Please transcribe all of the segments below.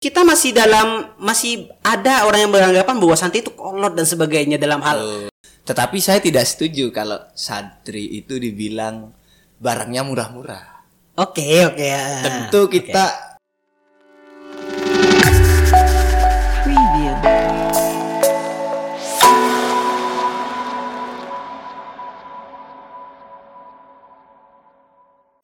kita masih dalam masih ada orang yang beranggapan bahwa santri itu kolot dan sebagainya dalam hal Tetapi saya tidak setuju kalau santri itu dibilang barangnya murah-murah. oke oke ya. Tentu kita Preview.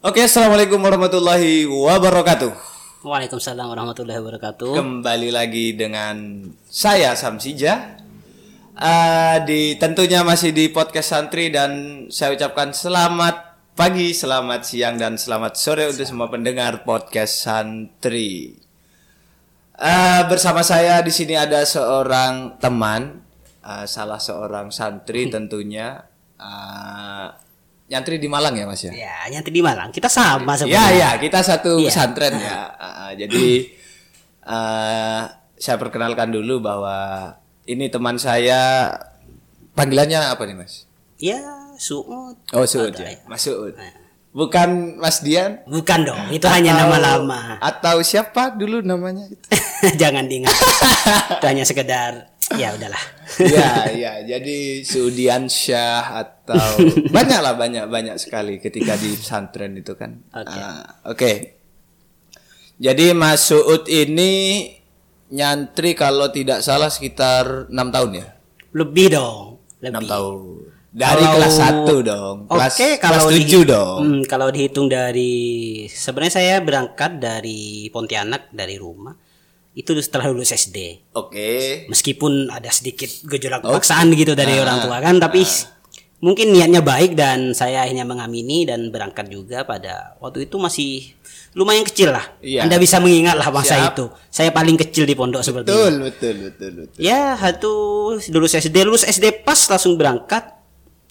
Oke, assalamualaikum warahmatullahi wabarakatuh. Waalaikumsalam warahmatullahi wabarakatuh Kembali lagi dengan saya Samsija. Eh, di tentunya masih di podcast santri dan saya ucapkan selamat pagi, selamat siang dan selamat sore untuk semua pendengar podcast santri. Eh, bersama saya di sini ada seorang teman, eh, salah seorang santri tentunya. Eh, nyantri di Malang ya mas ya? ya nyantri di Malang kita sama Ya sebenarnya ya kita satu Iya. pesantren ya. Uh, jadi uh, saya perkenalkan dulu bahwa ini teman saya panggilannya apa nih mas? ya Suud Oh Suud ya, Mas Suud. Bukan Mas Dian? bukan dong itu hanya Atau- nama lama Atau siapa dulu namanya? jangan diingat itu hanya sekedar ya udahlah ya ya jadi Sudian Syah atau banyak lah banyak banyak sekali ketika di pesantren itu kan. Oke. Ah, Oke. Jadi Mas Suud ini nyantri kalau tidak salah sekitar enam tahun ya. lebih dong enam tahun. Dari Kalau- kelas 1 dong. Kelas, Oke, kalau kelas di- 7 dong. Hmm, kalau dihitung dari sebenarnya saya berangkat dari Pontianak dari rumah itu setelah lulus SD. Oke. Meskipun ada sedikit gejolak Oh. paksaan gitu dari Ah, orang tua kan, tapi mungkin niatnya baik dan saya akhirnya mengamini dan berangkat juga pada waktu itu masih lumayan kecil lah. Iya. Anda bisa mengingat lah masa Siap. itu. Saya paling kecil di pondok seperti itu. Betul, betul, betul, betul. Ya, itu lulus SD, lulus SD pas langsung berangkat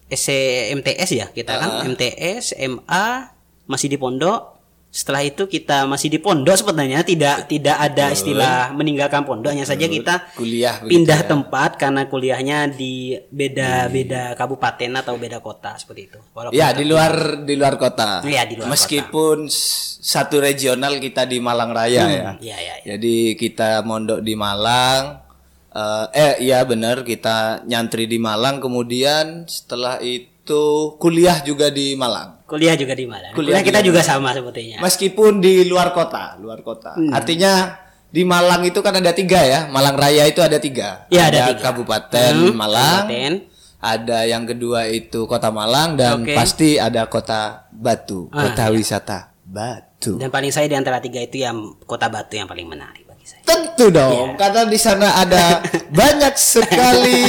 SMTS ya kita kan Ah. MTS, MA masih di pondok. Setelah itu kita masih di pondok sebenarnya tidak tidak ada istilah meninggalkan pondok hanya saja kita Kuliah pindah ya. tempat karena kuliahnya di beda-beda kabupaten atau beda kota seperti itu. Walaupun Ya di luar di luar kota. Iya, di luar Meskipun s- satu regional kita di Malang Raya ya. Iya, iya, iya. Jadi kita mondok di Malang. Eh, eh iya benar kita nyantri di Malang. Kemudian setelah itu kuliah juga di Malang. Kuliah juga di mana? Kuliah Kuliah kita juga sama sepertinya. Meskipun di luar kota, luar kota. Hmm. Artinya di Malang itu kan ada tiga ya. Malang Raya itu ada tiga. Iya, ada tiga. Kabupaten Hmm, Malang. kabupaten. Ada yang kedua itu Kota Malang dan Oke. pasti ada Kota Batu, Ah, kota wisata Batu. Dan paling saya di antara tiga itu yang kota Batu yang paling menarik bagi saya. Tentu dong, Iya. karena di sana ada banyak sekali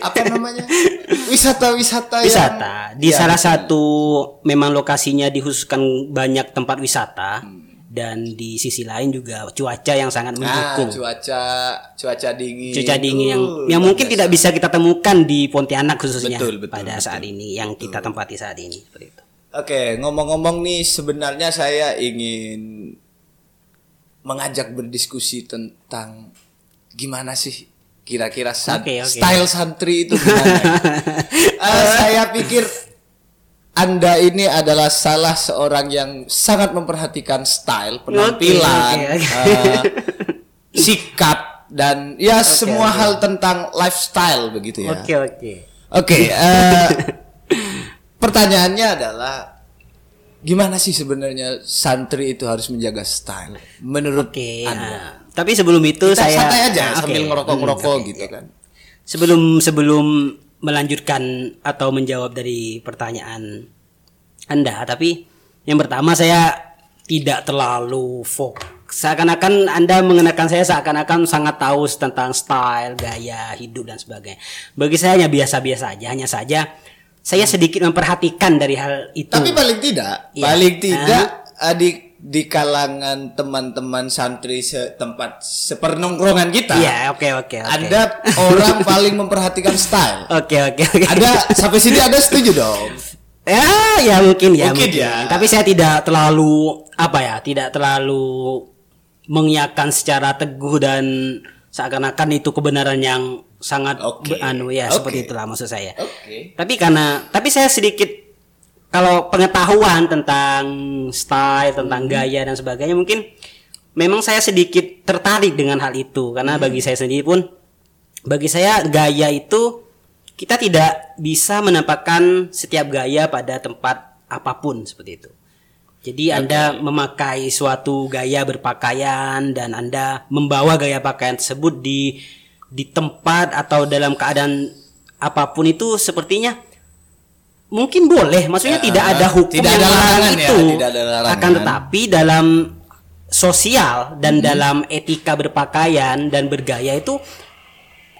apa namanya wisata-wisata yang- wisata di Ya, salah betul. satu memang lokasinya dikhususkan banyak tempat wisata Hmm. dan di sisi lain juga cuaca yang sangat Nah, mendukung cuaca cuaca dingin. cuaca dingin yang Uh, yang luar mungkin biasa. tidak bisa kita temukan di Pontianak khususnya Betul, betul, pada betul. saat ini yang kita tempati saat ini seperti itu. Oke, ngomong-ngomong nih sebenarnya saya ingin mengajak berdiskusi tentang gimana sih kira-kira san- Oke, oke. style santri itu gimana? Eh, saya pikir anda ini adalah salah seorang yang sangat memperhatikan style, penampilan, oke, oke. eh, sikap dan ya semua hal tentang lifestyle begitu ya. Oke oke. Oke, eh, pertanyaannya adalah gimana sih sebenarnya santri itu harus menjaga style menurut Oke. Anda? nah, tapi sebelum itu Kita saya santai aja Nah, sambil oke. ngerokok-ngerokok Hmm, gitu oke. kan. Sebelum sebelum melanjutkan atau menjawab dari pertanyaan Anda, tapi yang pertama saya tidak terlalu fokus. Seakan-akan Anda mengenakan saya seakan-akan sangat tahu tentang style, gaya hidup dan sebagainya. Bagi saya hanya biasa-biasa aja, hanya saja saya sedikit memperhatikan dari hal itu. Tapi paling tidak, Iya. paling tidak eh, di di kalangan teman-teman santri setempat sepernongkrongan kita, Iya, oke oke oke. Anda orang paling memperhatikan style. Oke oke oke. Ada sampai sini ada setuju dong. Ya, ya mungkin ya. Mungkin ya. Tapi saya tidak terlalu apa ya, tidak terlalu mengiyakan secara teguh dan seakan-akan itu kebenaran yang sangat be- anu ya Oke. seperti itulah maksud saya. Oke. Tapi karena tapi saya sedikit kalau pengetahuan tentang style, tentang Hmm. gaya dan sebagainya mungkin memang saya sedikit tertarik dengan hal itu karena Hmm. bagi saya sendiri pun bagi saya gaya itu kita tidak bisa menampakkan setiap gaya pada tempat apa pun seperti itu. Jadi Anda memakai suatu gaya berpakaian dan Anda membawa gaya pakaian tersebut di di tempat atau dalam keadaan apa pun itu sepertinya mungkin boleh, maksudnya Ya, tidak ada hukum tidak yang ada larangan ya, itu. tidak ada larangan. Akan tetapi dalam sosial dan Hmm. dalam etika berpakaian dan bergaya itu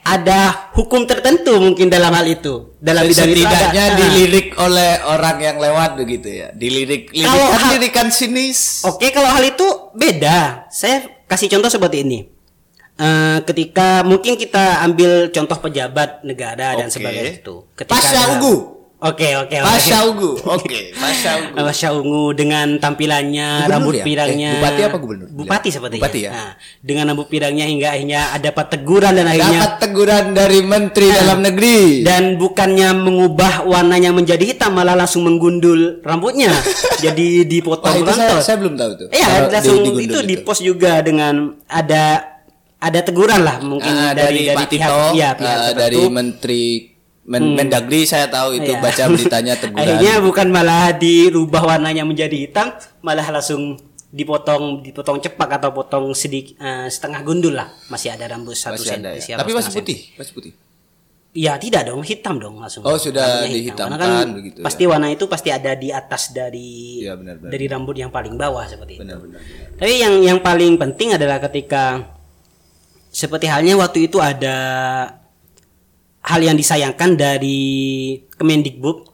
ada hukum tertentu mungkin dalam hal itu. Dalam bidang itu ada. setidaknya Ah. dilirik oleh orang yang lewat begitu ya dilirik Kalau lirikan hal- lirikan sinis Oke, kalau hal itu beda. Saya kasih contoh seperti ini. Eh, ketika mungkin kita ambil contoh pejabat negara dan Oke. sebagainya itu. Ketika Pasha ada- Ungu. Oke, oke, oke. Pasha Ungu oke Pasha Ungu Pasha Ungu dengan tampilannya Gubernur rambut ya? pirangnya Eh, bupati apa gubernur? Bupati seperti Bupati ya? Nah, dengan rambut pirangnya hingga akhirnya ada dapat teguran dan akhirnya dapat teguran dari menteri dalam negeri dan bukannya mengubah warnanya menjadi hitam malah langsung menggundul rambutnya jadi Wah, dipotong itu saya, saya belum tahu tuh Iya, langsung di- itu di post juga dengan ada ada teguran lah mungkin Ah, dari dari, Pak pihak Tito ya pihak ah, tertentu. dari menteri Men- Mendagri saya tahu itu Iya. baca beritanya teguran Akhirnya bukan malah dirubah warnanya menjadi hitam, malah langsung dipotong dipotong cepak atau potong sedikit setengah gundul lah. Masih ada rambut satu masih ada ya. tapi masih putih masih putih Iya tidak dong, hitam dong langsung. Oh, sudah Rambutnya hitam. Karena dihitamkan begitu ya. Pasti warna itu pasti ada di atas dari Iya, benar, benar. dari rambut yang paling bawah seperti itu. benar-benar Tapi yang yang paling penting adalah ketika seperti halnya waktu itu ada hal yang disayangkan dari Kemendikbud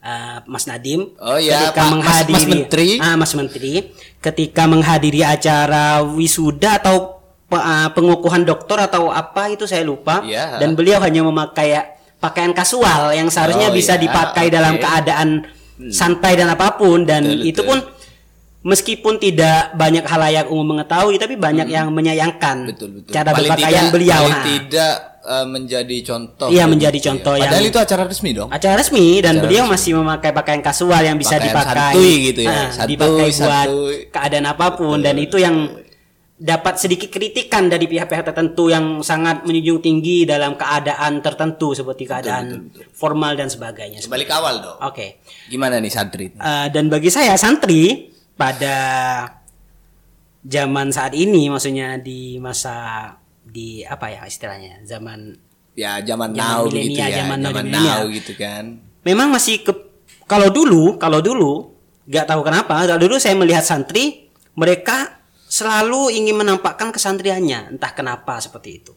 eh, Mas Nadim Oh ya, ketika Pak- menghadiri Mas Menteri. ah, Mas Menteri ketika menghadiri acara wisuda atau ah, pengukuhan doktor atau apa itu saya lupa Iya. dan beliau hanya memakai pakaian kasual yang seharusnya Oh, bisa iya, dipakai oke. dalam keadaan santai dan apa pun dan Betul, itu betul. pun meskipun tidak banyak halayak umum mengetahui tapi banyak yang menyayangkan Hmm. betul betul cara Paling berpakaian tidak- beliau paling tidak eh, menjadi contoh Iya, menjadi ya. contoh padahal yang- itu acara resmi dong acara resmi dan Acara beliau resmi. masih memakai pakaian kasual yang bisa Pakaian dipakai santuy gitu ya. Ah, Santuy, dipakai buat santuy. keadaan apa pun dan itu yang dapat sedikit kritikan dari pihak-pihak tertentu yang sangat menjunjung tinggi dalam keadaan tertentu seperti keadaan formal dan sebagainya. kembali ke awal dong Oke. gimana nih santri Eh, dan bagi saya santri pada zaman saat ini maksudnya di masa di apa ya istilahnya zaman ya zaman, Zaman now gitu ya zaman zaman, now, now gitu kan memang masih ke kalau dulu kalau dulu nggak tahu kenapa kalau dulu saya melihat santri mereka selalu ingin menampakkan kesantriannya entah kenapa seperti itu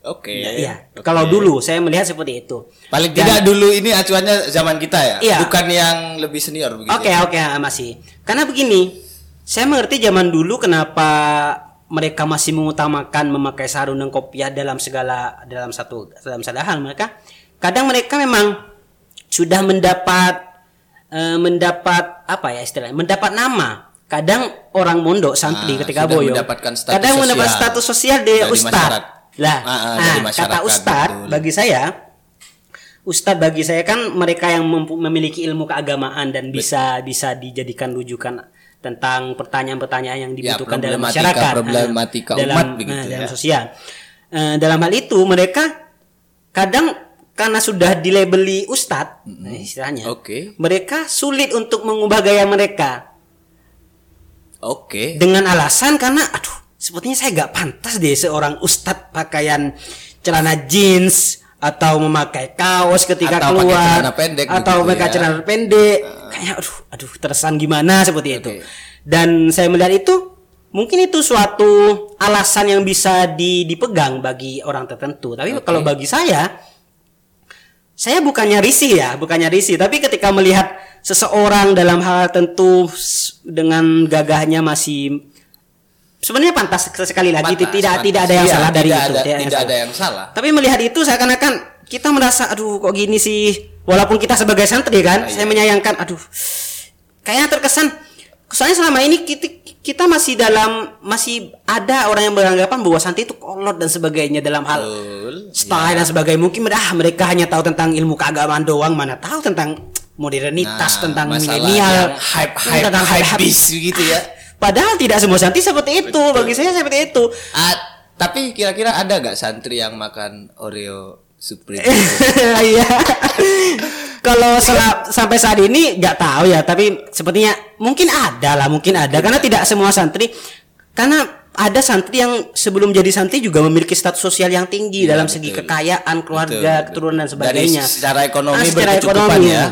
oke Iya, Oke. kalau dulu saya melihat seperti itu paling Dan- tidak dulu ini acuannya zaman kita ya Iya. bukan yang lebih senior begitu Oke ya? oke ah, masih. Karena begini, saya mengerti zaman dulu kenapa mereka masih mengutamakan memakai sarung dan kopiah dalam segala dalam satu dalam satu hal mereka. Kadang mereka memang sudah mendapat eh, mendapat apa ya istilahnya mendapat nama. Kadang orang mondok santri Ah, ketika boyo mendapatkan status kadang mendapat sosial status sosial dari, ustad. Lah, Ah, ah, ah, dari kata ustad betul. bagi saya Ustadz bagi saya kan mereka yang memiliki ilmu keagamaan dan bisa bisa dijadikan rujukan tentang pertanyaan-pertanyaan yang dibutuhkan dalam problematika- masyarakat, problematika Nah, dalam, umat begitu nah, dalam ya. sosial. Eh, dalam hal itu mereka kadang karena sudah dilabeli ustadz, nah, istilahnya, Oke. mereka sulit untuk mengubah gaya mereka oke dengan alasan karena aduh sepertinya saya gak pantas deh seorang ustadz pakaian celana jeans atau memakai kaos ketika Atau keluar. celana pendek atau begitu pakai ya. celana pendek. Kayaknya aduh aduh terkesan gimana seperti itu. Dan saya melihat itu mungkin itu suatu alasan yang bisa di- dipegang bagi orang tertentu. Tapi kalau bagi saya saya bukannya risih ya, bukannya risih, tapi ketika melihat seseorang dalam hal tentu dengan gagahnya masih sebenarnya pantas sekali lagi Pantas, tidak pantas. tidak ada yang Iya, salah dari tidak itu, ada- yang tidak salah. ada yang salah. Tapi melihat itu seakan-akan kita merasa aduh kok gini sih, walaupun kita sebagai santri kan, iya. saya menyayangkan aduh kayaknya terkesan soalnya selama ini kita kita masih dalam masih ada orang yang beranggapan bahwa santri itu kolot dan sebagainya dalam hal Betul. style dan sebagainya mungkin ah mereka hanya tahu tentang ilmu keagamaan doang mana tahu tentang modernitas Nah, tentang milenial hype hype tentang hype bis gitu ya Padahal tidak semua santri seperti itu. Bagi saya seperti itu. Ah, tapi kira-kira ada gak santri yang makan Oreo Supreme? Iya. Kalau sampai saat ini nggak tahu ya, tapi sepertinya mungkin ada lah, mungkin ada karena tidak semua santri karena ada santri yang sebelum jadi santri juga memiliki status sosial yang tinggi Iya, dalam betul. segi kekayaan, keluarga, Betul, betul. keturunan dan Dari sebagainya. secara ekonomi Ah, secara berkecukupan ekonomi, ya.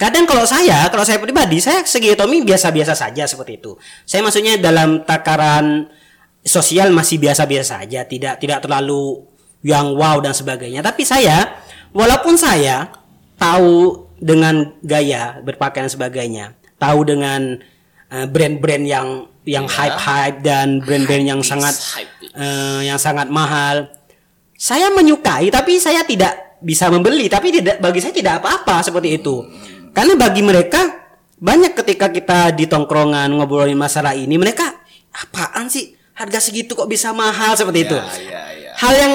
Kadang kalau saya, kalau saya pribadi, saya segi ekonomi biasa-biasa saja seperti itu. Saya maksudnya dalam takaran sosial masih biasa-biasa saja, tidak tidak terlalu yang wow dan sebagainya. Tapi saya, walaupun saya tahu dengan gaya berpakaian dan sebagainya, tahu dengan eh, brand-brand yang yang Ya. hype-hype dan brand-brand yang sangat eh, yang sangat mahal. Saya menyukai tapi saya tidak bisa membeli tapi tidak bagi saya tidak apa-apa seperti itu. Karena bagi mereka banyak ketika kita di tongkrongan ngobrolin masalah ini mereka apaan sih harga segitu kok bisa mahal seperti itu. ya, ya. Hal yang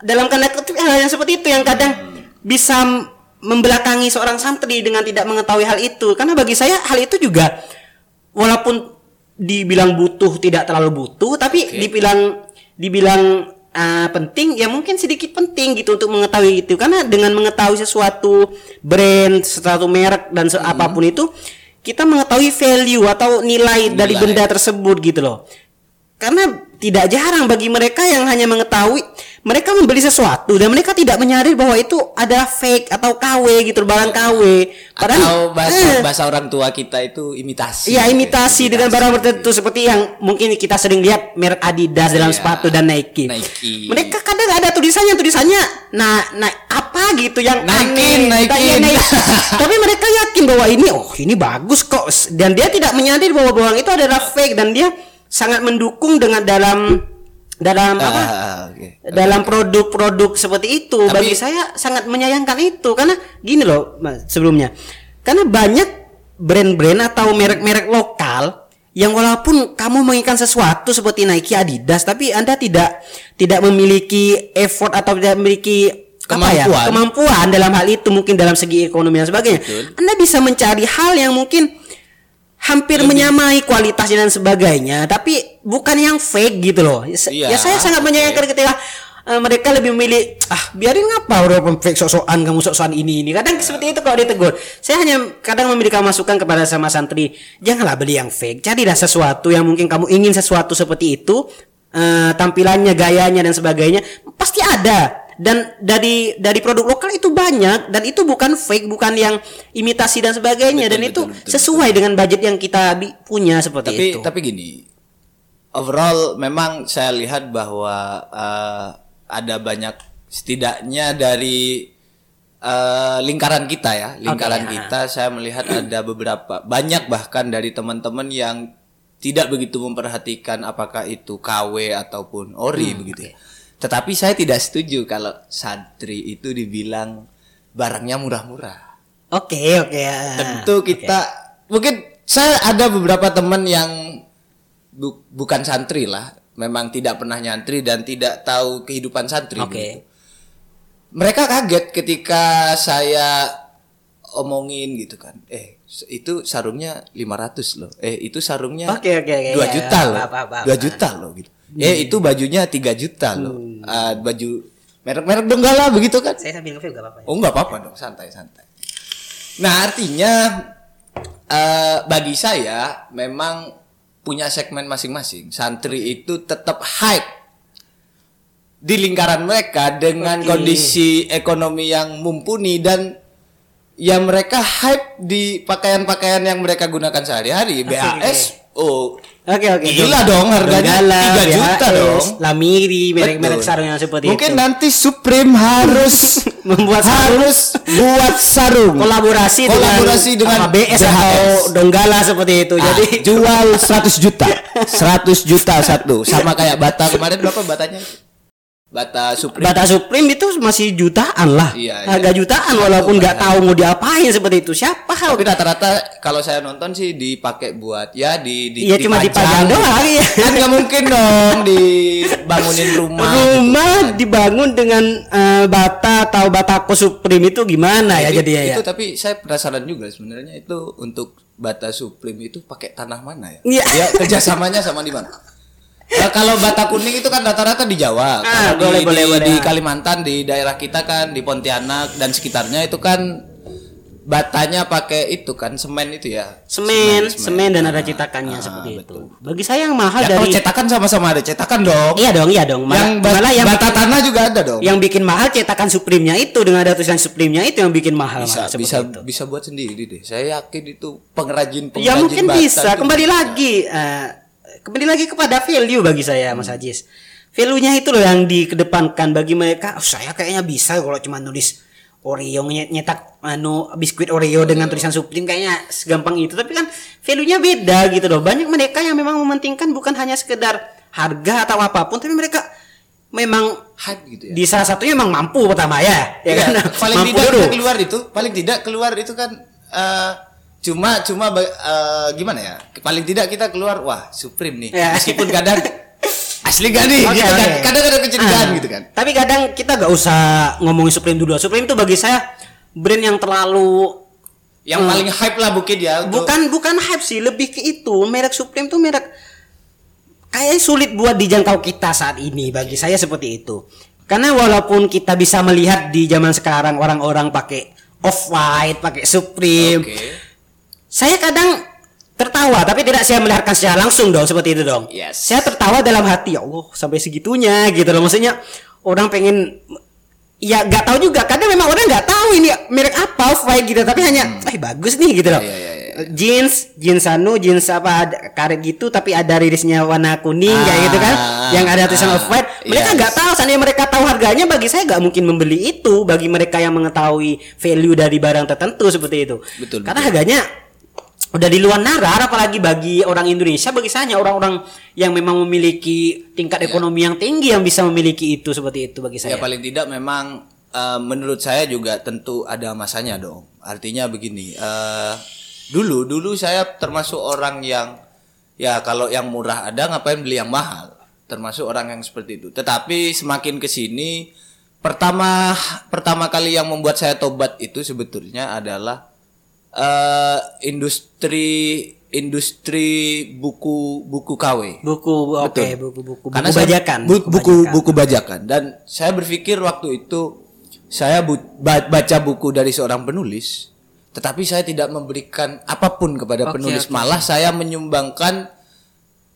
dalam tanda kutip hal yang seperti itu yang kadang bisa m- membelakangi seorang santri dengan tidak mengetahui hal itu. Karena bagi saya hal itu juga walaupun dibilang butuh tidak terlalu butuh tapi Oke. dibilang dibilang ah, penting ya mungkin sedikit penting gitu untuk mengetahui itu. Karena dengan mengetahui sesuatu brand suatu merek dan se- apa pun itu kita mengetahui value atau nilai, dari Nilai. benda tersebut gitu loh. Karena tidak jarang bagi mereka yang hanya mengetahui mereka membeli sesuatu dan mereka tidak menyadari bahwa itu ada fake atau KW gitu barang KW Atau bahasa eh, bahasa orang tua kita itu imitasi. Iya imitasi dengan barang tertentu seperti yang mungkin kita sering lihat merek Adidas dalam Iya, sepatu dan Nike. Nike. Mereka kadang ada tulisannya tulisannya nah nah apa gitu yang Naikin, aneh. naikin. Naik. Tapi mereka yakin bahwa ini oh ini bagus kok dan dia tidak menyadari bahwa barang itu adalah fake dan dia sangat mendukung dengan dalam dalam apa? Ah, oke. dalam produk-produk seperti itu Tapi- bagi saya sangat menyayangkan itu karena gini loh Mas, sebelumnya karena banyak brand-brand atau merek-merek lokal yang walaupun kamu menginginkan sesuatu seperti Nike Adidas tapi Anda tidak tidak memiliki effort atau tidak memiliki apa ya Kemampuan. kemampuan dalam hal itu mungkin dalam segi ekonomi dan sebagainya Betul. Anda bisa mencari hal yang mungkin hampir menyamai kualitasnya dan sebagainya tapi bukan yang fake gitu loh. Ya, Iya, ya saya sangat menyayangkan ketika eh, mereka lebih memilih ah biarin ngapa orang fake sok-sokan kamu sok-sokan ini ini. Kadang seperti itu kalau ditegur. Saya hanya kadang memberikan masukan kepada sama santri janganlah beli yang fake carilah sesuatu yang mungkin kamu ingin sesuatu seperti itu eh, tampilannya gayanya dan sebagainya. Pasti ada dan dari dari produk lokal itu banyak dan itu bukan fake bukan yang imitasi dan sebagainya. Betul, dan itu betul, betul, sesuai dengan budget yang kita punya seperti tapi itu. tapi gini overall memang saya lihat bahwa eh, ada banyak setidaknya dari eh, lingkaran kita ya lingkaran Oke, kita saya melihat ada beberapa banyak bahkan dari teman-teman yang tidak begitu memperhatikan apakah itu KW ataupun ori Hmm, begitu ya. Tetapi saya tidak setuju kalau santri itu dibilang barangnya murah-murah oke oke ya. tentu kita mungkin saya ada beberapa teman yang bu- bukan santri lah memang tidak pernah nyantri dan tidak tahu kehidupan santri Oke. begitu. mereka kaget ketika saya omongin gitu kan eh itu sarungnya 500 loh eh itu sarungnya Oke, oke, oke, 2 ya, juta apa, loh apa, apa, 2 apa. juta loh gitu eh itu bajunya 3 juta loh Hmm. Ah, baju merek-merek donggala begitu kan saya sambil nge-vape gak apa-apa ya? Oh nggak apa-apa dong, santai santai. Nah artinya eh, bagi saya memang punya segmen masing-masing. Santri itu tetap hype di lingkaran mereka dengan Oke. kondisi ekonomi yang mumpuni dan ya mereka hype di pakaian-pakaian yang mereka gunakan sehari-hari. BAS, oh Oke oke. Gila dong, harganya Donggala, 3 juta BHS, dong. Lamiri, merek-merek sarung yang seperti Mungkin itu. nanti Supreme harus Membuat sarung. harus buat sarung kolaborasi, Kolaborasi dengan sama BS atau. Donggala seperti itu. Ah, Jadi jual 100 juta 100 juta satu sama kayak bata kemarin berapa batanya bata Supreme Bata Supreme itu masih jutaan lah. Iya, iya. Harga jutaan walaupun nggak tahu mau diapain seperti itu. Siapa tapi rata-rata kalau saya nonton sih dipakai buat ya di di Iya, cuma dipajang doang, iya. kan nggak mungkin dong dibangunin rumah rumah dibangun dengan eh, bata atau batako Supreme itu gimana ya Itu- jadinya ya? itu tapi saya penasaran juga sebenarnya itu untuk bata Supreme itu pakai tanah mana ya? Iya. Dia kerjasamanya sama di mana? Nah, kalau bata kuning itu kan rata-rata di Jawa. Ah, Kalau boleh, di, boleh, di, boleh. di Kalimantan di daerah kita kan di Pontianak dan sekitarnya itu kan batanya pakai itu kan semen itu ya. semen, semen, dan ada Ah, cetakannya ah, seperti betul. itu. Bagi saya yang mahal Ya, kalau dari cetakan sama-sama ada cetakan dong. Iya dong, iya dong. Malah, yang ba- malah yang bata bikin, tanah juga ada dong. yang bikin mahal cetakan Supreme-nya itu dengan ada tulisan Supreme-nya itu yang bikin mahal. bisa seperti bisa itu. bisa buat sendiri deh. Saya yakin itu pengrajin pengrajin Ya mungkin bata bisa. Kembali bisa. lagi, eh, kembali lagi kepada value bagi saya, Mas Ajis. Value-nya itu loh yang dikedepankan bagi mereka. "Oh, saya kayaknya bisa kalau cuma nulis Oreo nye- nyetak anu biskuit Oreo dengan tulisan Supreme kayaknya segampang itu. Tapi kan value-nya beda gitu loh. Banyak mereka yang memang mementingkan bukan hanya sekedar harga atau apa pun, tapi mereka memang hype gitu ya. di salah satunya memang mampu pertama ya, ya Iya, kan? paling mampu tidak dulu. keluar itu, paling tidak keluar itu kan eh, cuma cuma eh, gimana ya? Paling tidak kita keluar wah Supreme nih. Ya. Meskipun kadang asli gak nih Oke, gitu kan. oke. Kadang ada kecurigaan Ah, gitu kan. Tapi kadang kita gak usah ngomongin Supreme dulu. Supreme itu bagi saya brand yang terlalu Yang paling hype lah mungkin ya untuk- bukan bukan hype sih, lebih ke itu. Merek Supreme tuh merek kayaknya sulit buat dijangkau kita saat ini bagi saya seperti itu. Karena walaupun kita bisa melihat di zaman sekarang orang-orang pakai off white, pakai Supreme, Oke. Saya kadang tertawa tapi tidak saya melihatkan secara langsung dong seperti itu dong. Yes. Saya tertawa dalam hati ya Allah sampai segitunya gitu loh maksudnya orang pengen ya nggak tahu juga kadang memang orang nggak tahu ini merek apa white gitu tapi hanya eh bagus nih gitu loh. Iya, iya, iya. Jeans, jeans anu, jeans apa karet gitu tapi ada ririsnya warna kuning kayak gitu kan Ah, yang ada tulisan ah, off white. Mereka yes. nggak tahu seandainya mereka tahu harganya bagi saya nggak mungkin membeli itu bagi mereka yang mengetahui value dari barang tertentu seperti itu. Betul, Karena betul. harganya udah di luar nalar apalagi bagi orang Indonesia bagi saya orang-orang yang memang memiliki tingkat ekonomi yang tinggi yang bisa memiliki itu seperti itu bagi Ya saya. paling tidak memang eh, menurut saya juga tentu ada masanya dong. Artinya begini, eh, dulu dulu saya termasuk orang yang ya kalau yang murah ada ngapain beli yang mahal. Termasuk orang yang seperti itu. Tetapi semakin ke sini pertama pertama kali yang membuat saya tobat itu sebetulnya adalah eh, industri industri buku buku KW. Buku oke Betul. buku-buku buku bajakan. bu- buku bajakan. buku bajakan dan saya berpikir waktu itu saya bu- ba- baca buku dari seorang penulis tetapi saya tidak memberikan apa pun kepada Oke, penulis oke. malah saya menyumbangkan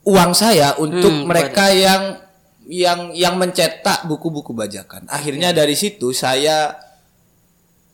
uang saya untuk Hmm, mereka yang yang yang mencetak buku-buku bajakan akhirnya dari situ saya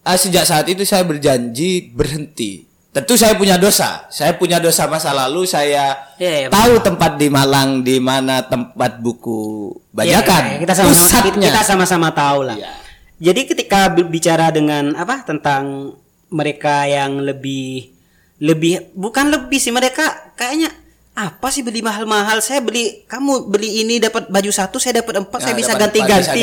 ah, sejak saat itu saya berjanji berhenti. Tentu saya punya dosa. Saya punya dosa masa lalu saya Iya, iya, tahu tempat di Malang di mana tempat buku bajakan. Iya, kita sama-sama kita sama-sama tahu lah. Iya. Jadi ketika bicara dengan apa tentang mereka yang lebih lebih bukan lebih sih mereka kayaknya apa sih beli mahal-mahal? Saya beli kamu beli ini dapat baju satu saya dapat empat Ya, saya bisa ganti-ganti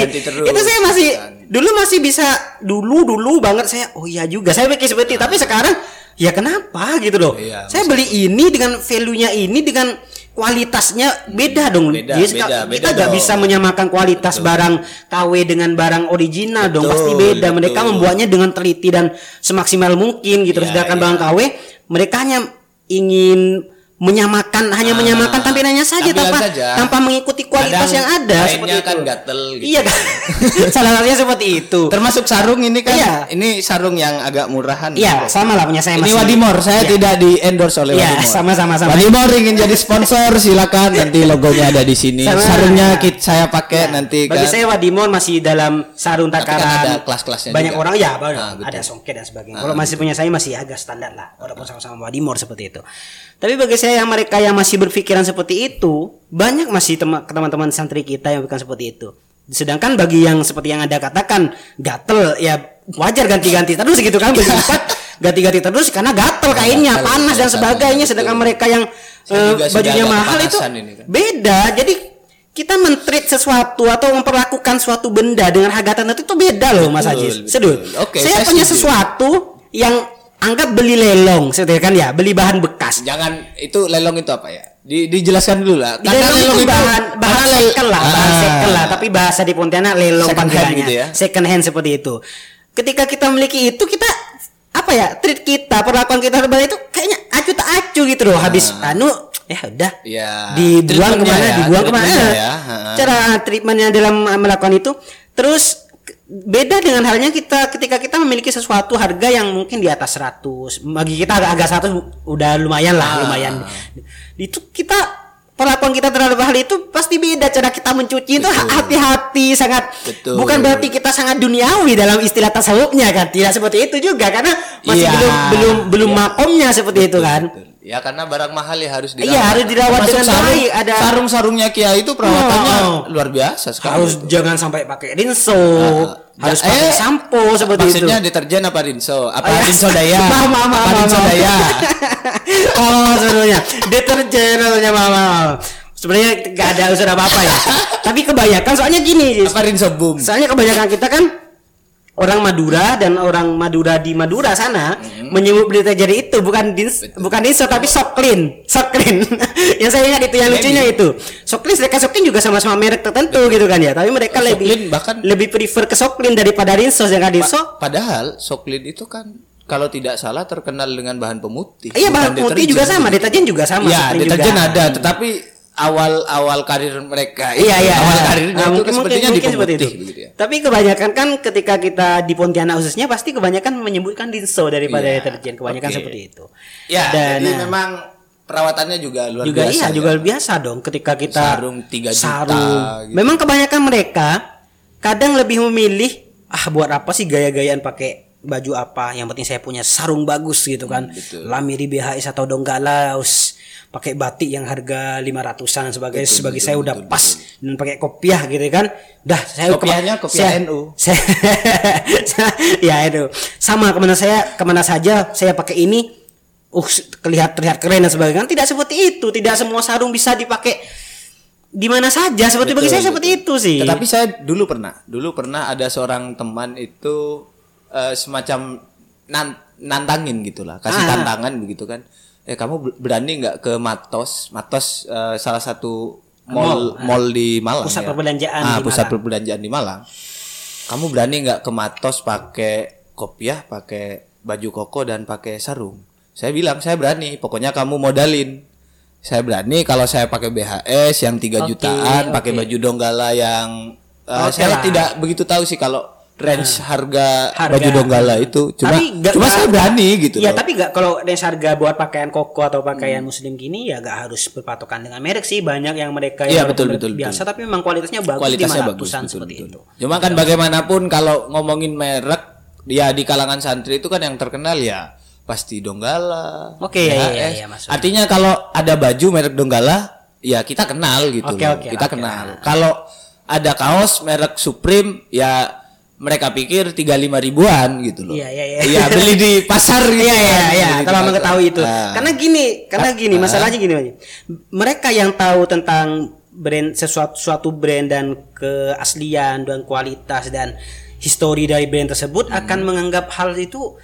itu saya masih dulu masih bisa dulu dulu banget saya oh iya juga. Saya pikir seperti itu tapi sekarang ya kenapa gitu loh? Iya, saya beli ini dengan value-nya ini dengan kualitasnya beda dong. Beda, Jadi beda, kita nggak dong. bisa menyamakan kualitas barang KW dengan barang original dong. Betul, pasti beda mereka betul. membuatnya dengan teliti dan semaksimal mungkin gitu. Iya, sedangkan iya. barang KW mereka hanya ingin menyamakan hanya Ah, menyamakan tampilannya saja tampilan tanpa saja. tanpa mengikuti kualitas Kadang yang ada seperti kan itu. gatel gitu. iya kan salah satunya seperti itu termasuk sarung ini kan Iya. ini sarung yang agak murahan iya sama lah punya saya ini masih- Wadimor saya Iya. tidak di endorse oleh Iya, Wadimor sama-sama, sama. Wadimor ingin jadi sponsor silakan nanti logonya ada di sini Sama. sarungnya kit saya pakai nanti Bagi kan saya Wadimor masih dalam sarung Tapi kan takaran. ada kelas-kelasnya Banyak juga. orang ya, banyak. Ah, betul. ada songket dan sebagainya. Kalau masih punya saya masih agak standar lah, walaupun sama-sama Wadimor seperti itu. Tapi bagi saya yang mereka yang masih berpikiran seperti itu, banyak masih tema- teman-teman santri kita yang bukan seperti itu. Sedangkan bagi yang seperti yang Anda katakan, gatel ya wajar ganti-ganti terus gitu kan beli empat ganti-ganti terus karena gatel kainnya, gatel, panas dan sebagainya. betul. Sedangkan mereka yang sudah bajunya mahal itu ini kan. beda. Jadi kita mentreat sesuatu atau memperlakukan suatu benda dengan harga tertentu itu beda loh Mas Ajis. Sedul. Oke, saya, saya punya sesuatu yang anggap beli lelong, seperti kan ya, beli bahan bekas. jangan itu lelong itu apa ya di, dijelaskan dulu lah Di lelong itu bahan bahan karena second lah, bahan Ah. second lah, tapi bahasa di Pontianak lelong Second hand gitu ya? Second hand seperti itu. Ketika kita memiliki itu kita apa ya treat kita perlakuan kita kepada itu kayaknya acu tak acu gitu loh habis anu ya udah Ya, dibuang ke mana ya, dibuang ke mana ya, ha. cara treatmentnya dalam melakukan itu terus beda dengan halnya kita ketika kita memiliki sesuatu harga yang mungkin di atas 100 bagi kita agak agak 100 udah lumayan lah Ah. lumayan itu kita perlakuan kita terhadap hal itu pasti beda cara kita mencuci itu Betul. hati-hati sangat Betul. bukan berarti kita sangat duniawi dalam istilah tasawufnya kan tidak seperti itu juga karena masih Iya. belum belum belum makomnya seperti itu kan Betul. Ya karena barang mahal ya harus dirawat. Iya, harus dirawat Termasuk dengan sarung, baik, ada- sarung-sarungnya Kiai itu perawatannya Oh, oh. luar biasa sekali. harus itu. jangan sampai pakai rinso Ah, harus ja- pakai eh, sampo seperti itu Maksudnya deterjen apa rinso? Apa Oh, iya. rinso daya? Maaf, maaf, maaf, apa rinso daya? oh sebenarnya deterjen maksudnya maaf, maaf. sebenarnya nggak ada unsur apa apa ya tapi kebanyakan soalnya gini apa rinso boom? soalnya kebanyakan kita kan orang Madura dan orang Madura di Madura sana menyebut deterjen itu bukan Hmm. Betul. bukan dinso tapi soklin soklin yang saya ingat itu yang Maybe. lucunya itu soklin mereka soklin juga sama-sama merek tertentu gitu kan ya tapi mereka lebih Soklin bahkan- lebih prefer ke soklin daripada rinso sedangkan dinso Pa- padahal soklin itu kan kalau tidak salah terkenal dengan bahan pemutih. Iya bahan putih juga sama, deterjen juga sama. Iya, Supreme deterjen ada, tetapi awal-awal karir mereka Iya iya. awal karirnya Nah, itu mungkin, sepertinya mungkin, mungkin seperti itu. begitu ya. Tapi kebanyakan kan ketika kita di Pontianak khususnya pasti kebanyakan menyebutkan dinso daripada Iya, deterjen. Kebanyakan oke. seperti itu. Ya, Dan, jadi nah, memang perawatannya juga luar juga biasa. iya ya. juga biasa dong ketika kita Sarung 3 juta, sarung. gitu. Memang kebanyakan mereka kadang lebih memilih ah buat apa sih gaya-gayaan pakai baju apa yang penting saya punya sarung bagus gitu kan. Hmm, betul. lamiri BHS atau Donggala us pakai batik yang harga 500-an sebagai Betul, sebagai betul, saya udah betul, pas dan pakai kopiah gitu kan. Dah saya Kopiahnya kopiah saya- NU. saya- ya itu sama ke mana saya ke mana saja saya pakai ini uh terlihat terlihat keren dan sebagainya Kan. Tidak seperti itu tidak semua sarung bisa dipakai di mana saja. Seperti bagi Betul, saya seperti betul. itu sih. Tetapi saya dulu pernah, dulu pernah ada seorang teman itu eh, semacam nan- nantangin gitulah, kasih Ah. tantangan begitu kan. Eh kamu ber- berani nggak ke Matos? Matos eh, salah satu mall mall di Malang. Pusat ya. perbelanjaan Ah, di pusat Malang. perbelanjaan di Malang. Kamu berani nggak ke Matos pakai kopiah, pakai baju koko dan pakai sarung? Saya bilang saya berani. Pokoknya kamu modalin. Saya berani kalau saya pakai BHS yang 3 Oke, jutaan, pakai oke. baju Donggala yang uh, Oke saya lah. tidak begitu tahu sih kalau range harga, Harga. baju Donggala itu. Cuma Tapi nggak- cuma saya berani gitu ya loh. tapi nggak kalau range harga buat pakaian koko atau pakaian muslim gini ya nggak harus berpatokan dengan merek sih banyak yang mereka Iya, yang betul, betul, biasa betul. tapi memang kualitasnya bagus kualitasnya 500-an bagus betul, seperti betul. itu Cuma kan bagaimanapun kalau ngomongin merek ya di kalangan santri itu kan yang terkenal ya pasti Donggala. Oke, iya, iya, BHS. iya, maksudnya. Artinya kalau ada baju merek Donggala ya kita kenal gitu Oke, loh. oke, kita oke. kenal. Kalau ada kaos merek Supreme ya mereka pikir 35 ribuan gitu loh. Iya, iya, iya. Iya, beli di pasar gitu. Iya iya kan, iya, telah mengetahui itu. Nah. Karena gini, karena gini Ah. masalahnya gini Mas. Mereka yang tahu tentang brand sesuatu suatu brand dan keaslian dan kualitas dan histori dari brand tersebut Hmm. akan menganggap hal itu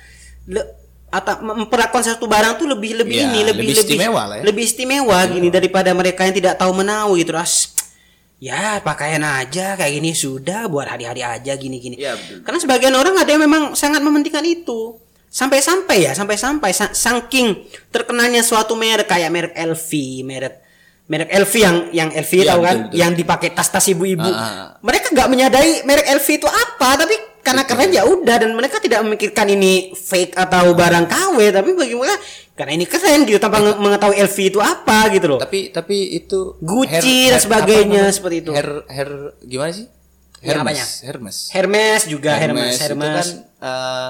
le- atau memperlakukan satu barang tuh lebih lebih Iya, ini lebih lebih istimewa lah ya. lebih istimewa gini daripada mereka yang tidak tahu menahu gitu ras ya pakaian aja kayak gini sudah buat hari-hari aja gini-gini Iya, betul. karena sebagian orang ada yang memang sangat mementingkan itu sampai-sampai ya sampai-sampai sa- saking terkenalnya suatu merek kayak merek LV merek merek LV yang yang LV Iya, tahu kan betul, betul. yang dipakai tas-tas ibu-ibu ah. mereka nggak menyadari merek LV itu apa tapi karena keren ya udah dan mereka tidak memikirkan ini fake atau barang KW tapi bagi mereka karena ini keren gitu tanpa nge- mengetahui LV itu apa gitu loh Tapi tapi itu Gucci dan sebagainya, seperti itu. Hair hair gimana sih? Yang Hermes. apanya? Hermes. Hermes juga Hermes itu Hermes, kan eh,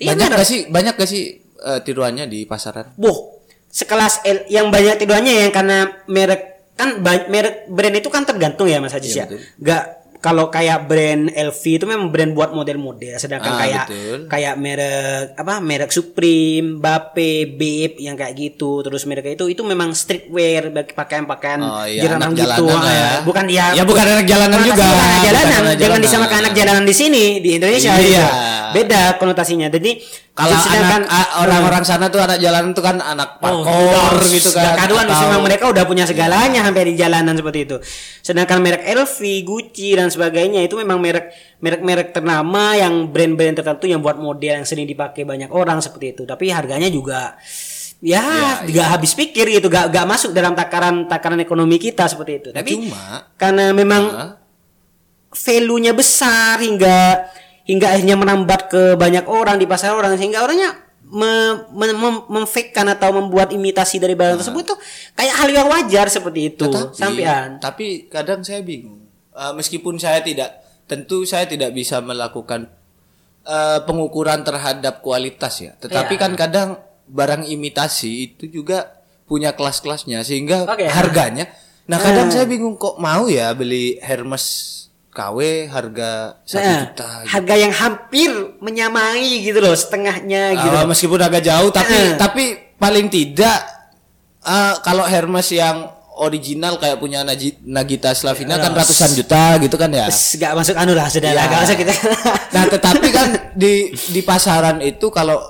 Iya, banyak gak sih banyak gak sih eh, tiruannya di pasaran? Boh, sekelas L yang banyak tidurannya yang karena merek kan merek brand itu kan tergantung ya Mas Haji Iya, ya. betul. Gak kalau kayak brand LV itu memang brand buat model-model sedangkan Ah, kayak betul. kayak merek apa merek Supreme, Bape, Bape yang kayak gitu terus merek itu itu memang streetwear bagi pakaian-pakaian Oh, iya, jalanan gitu. jalanan lah ya. Ah, Bukan ya. Ya, bukan anak jalanan juga. bukan anak Bukan jalanan. anak Jangan jalanan. disamakan anak jalanan di sini di Indonesia Iya. gitu. Beda konotasinya. Jadi Kalau sedangkan anak a- orang-orang sana tuh anak jalanan tuh kan anak Oh, parkour gitu kan. Kaduan atau- memang mereka udah punya segalanya hampir di jalanan seperti itu. Sedangkan merek LV, Gucci dan sebagainya itu memang merek merek-merek ternama yang brand-brand tertentu yang buat model yang sering dipakai banyak orang seperti itu. Tapi harganya juga ya Ya, nggak habis pikir gitu, gak gak masuk dalam takaran takaran ekonomi kita seperti itu. Tapi cuma karena memang Hah? value-nya besar hingga hingga akhirnya menambat ke banyak orang di pasar orang sehingga orangnya me, me- mem- memfake-kan atau membuat imitasi dari barang tersebut tuh kayak hal yang wajar seperti itu sampean. Tapi kadang saya bingung. Eh, meskipun saya tidak, tentu saya tidak bisa melakukan eh, pengukuran terhadap kualitas ya. Tetapi Ya. kan kadang barang imitasi itu juga punya kelas-kelasnya sehingga Oke. harganya. Nah kadang Eh. saya bingung kok mau ya beli Hermes KW harga satu Nah, juta. gitu. harga yang hampir menyamai gitu loh setengahnya gitu. Ah, meskipun agak jauh tapi Eh. tapi paling tidak eh, kalau Hermes yang original kayak punya Nagita Slavina kan ratusan juta gitu kan ya. Gak masuk anu lah sudah Ya. gak usah kita. Nah, tetapi kan di di pasaran itu kalau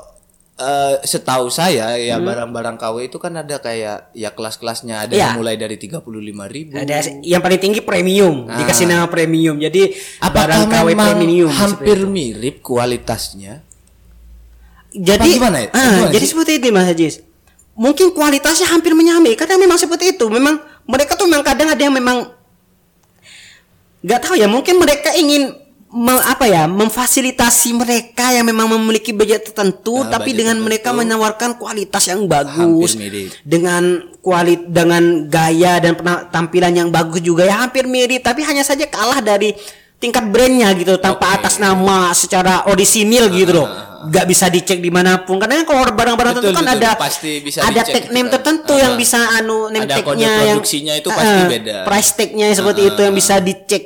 eh, setahu saya ya barang-barang KW itu kan ada kayak ya kelas-kelasnya ada Hmm. Iya. yang mulai dari 35.000 ribu. Ada yang paling tinggi premium, dikasih nama premium. Jadi Ah. Apakah barang KW premium. hampir mirip kualitasnya? Jadi Apa gimana ya? Gimana jadi sih? seperti itu Mas Hajiz. Mungkin kualitasnya hampir menyamai karena memang seperti itu. Memang mereka tuh memang kadang ada yang memang nggak tahu ya. Mungkin mereka ingin me- apa ya memfasilitasi mereka yang memang memiliki budget tertentu, Nah, tapi budget dengan tertentu. mereka menawarkan kualitas yang bagus, dengan kualit dengan gaya dan tampilan yang bagus juga ya hampir mirip, tapi hanya saja kalah dari tingkat brandnya gitu tanpa Oke. atas nama secara orisinil gitu loh nggak bisa dicek di mana pun karena kan kalau barang-barang Betul, tertentu kan betul. ada Pasti bisa ada dicek tag itu name kan. tertentu Ah. yang bisa anu name Ada kode tagnya yang produksinya itu pasti Ah, beda. price tagnya seperti itu yang bisa dicek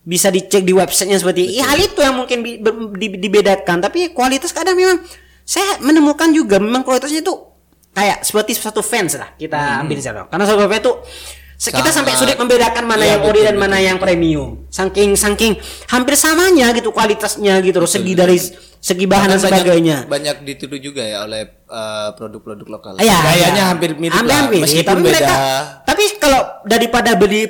bisa dicek di websitenya seperti. Ya, hal itu yang mungkin ber- di- dibedakan tapi kualitas kadang memang saya menemukan juga memang kualitasnya itu kayak seperti satu fans lah kita ambil misalnya karena satu fans itu se- kita sampai sulit membedakan mana Iya, yang ori betul, dan mana betul, yang premium saking saking hampir samanya gitu kualitasnya gitu loh segi dari segi bahan dan sebagainya Banyak, banyak ditiru juga ya oleh eh, produk-produk lokal. Iya, Gayanya iya. hampir mirip Hampir lah, mirip, meskipun tapi beda. mereka- tapi kalau daripada beli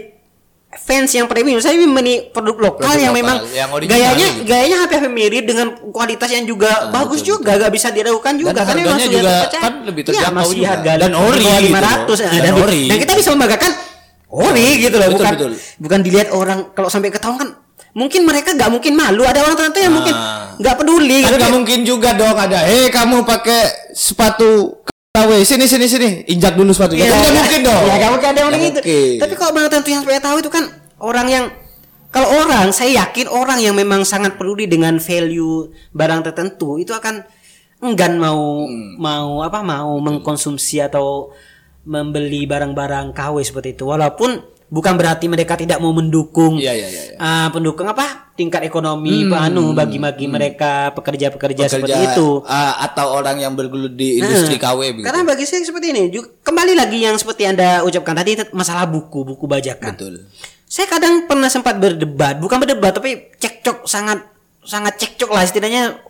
fans yang premium, saya beli produk lokal Produk yang lokal, memang yang gayanya gitu. gayanya hampir mirip dengan kualitas yang juga bagus betul, juga, gak bisa diragukan juga Dan karena memang sudah juga kan lebih Iya, terjangkau masih juga. harga Dan ori gitu loh. 500 Dan dan, ori. dan kita bisa membanggakan ori gitu loh, Betul, bukan betul. bukan dilihat orang kalau sampai ketahuan kan mungkin mereka nggak mungkin malu ada orang tertentu yang mungkin Ah. nggak peduli Kan gitu. nggak mungkin juga dong ada. Eh kamu pakai sepatu KW sini sini sini injak dulu sepatunya. Nggak mungkin dong. Iya, nggak mungkin ada yang gitu. mungkin. Tapi kalau bang tentu yang saya tahu itu kan orang yang kalau orang saya yakin orang yang memang sangat peduli dengan value barang tertentu itu akan enggan mau Hmm. mau apa mau mengkonsumsi atau membeli barang-barang KW seperti itu walaupun bukan berarti mereka tidak mau mendukung iya, iya, iya. ah, pendukung apa tingkat ekonomi anu bagi bagi mereka pekerja-pekerja seperti itu eh, atau orang yang bergelut di industri Nah, KW begitu. Karena bagi saya seperti ini. Juga, kembali lagi yang seperti Anda ucapkan tadi masalah buku, buku bajakan. Betul. Saya kadang pernah sempat berdebat, bukan berdebat tapi cekcok sangat sangat cekcok lah istilahnya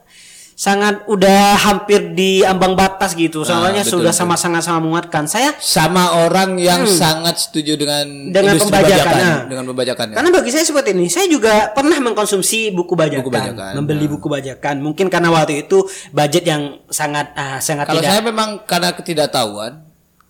sangat udah hampir di ambang batas gitu. Soalnya Ah, betul, sudah sama sangat sama menguatkan. Saya Sama orang yang sangat setuju dengan Hmm. Dengan pembajakan, bajakan, nah. dengan pembajakan. ya. Karena bagi saya seperti ini, saya juga pernah mengkonsumsi buku bajakan, Buku bajakan, membeli buku bajakan. Mungkin karena waktu itu budget yang sangat ah, sangat Kalau tidak saya memang karena ketidaktahuan,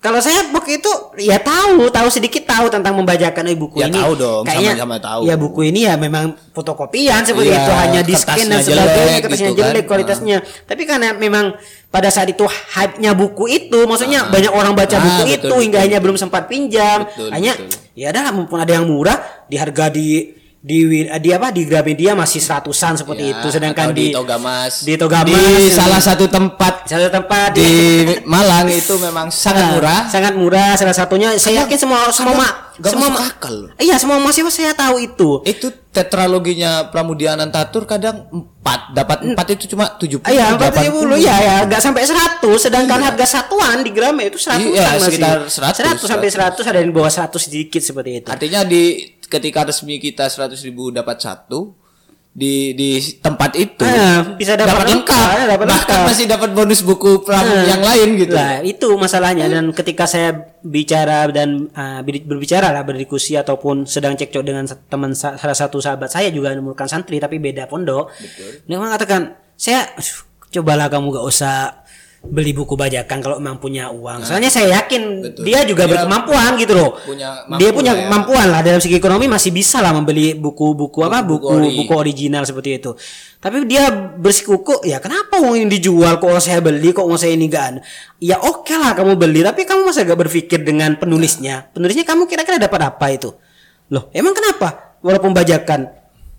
Kalau saya waktu itu ya tahu, tahu sedikit tahu tentang membajakan eh, buku Ya ini. tahu dong, Kayaknya sama-sama tahu. Ya buku ini ya memang fotokopian seperti Iya, itu, hanya di scan dan sebagainya, jelek kertasnya gitu jelek kan. kualitasnya. Tapi karena memang pada saat itu hype-nya buku itu, maksudnya banyak orang baca Ah, buku betul, itu betul, hingga hanya belum sempat pinjam. Betul, hanya betul. ya adalah mumpun ada yang murah di harga di di di apa di Gramedia masih seratusan seperti ya, itu sedangkan di, di Togamas, di Togamas, di salah satu tempat satu tempat di Malang itu memang sangat Ah, murah. sangat murah salah satunya saya yakin semua semua ma, semua akal iya semua mahasiswa saya tahu itu Itu tetraloginya Pramudia Anantatur kadang 4, dapat 4 itu cuma 70 Ah, Iya, empat 80. puluh ya, ya, nggak sampai seratus. Sedangkan harga satuan di gram itu seratus Iya, sekitar 100, sampai seratus ada yang bawah seratus sedikit seperti itu. Artinya di ketika resmi kita 100.000 ribu dapat satu di di tempat itu Ah, bisa dapat dapat lengkap, lengkap, ya, dapat bahkan lengkap. masih dapat bonus buku pram Nah, yang lain gitu. Lah, itu masalahnya dan ketika saya bicara dan uh, ber- berbicara lah berdiskusi ataupun sedang cekcok dengan teman sa- salah satu sahabat saya juga menemukan santri tapi beda pondok. Dia mengatakan, "Saya cobalah kamu gak usah beli buku bajakan kalau memang punya uang. Soalnya saya yakin Nah, Betul. dia juga Dia berkemampuan gitu loh. punya dia mampu punya lah ya. kemampuan lah dalam segi ekonomi masih bisa lah membeli buku-buku apa Buku-buku buku ori. buku original seperti itu. Tapi dia bersikuku ya kenapa uang ini dijual kok saya beli kok uang saya ini gak ada. Ya oke lah kamu beli tapi kamu masa gak berpikir dengan penulisnya. Penulisnya kamu kira-kira dapat apa itu? Loh, emang kenapa? Walaupun bajakan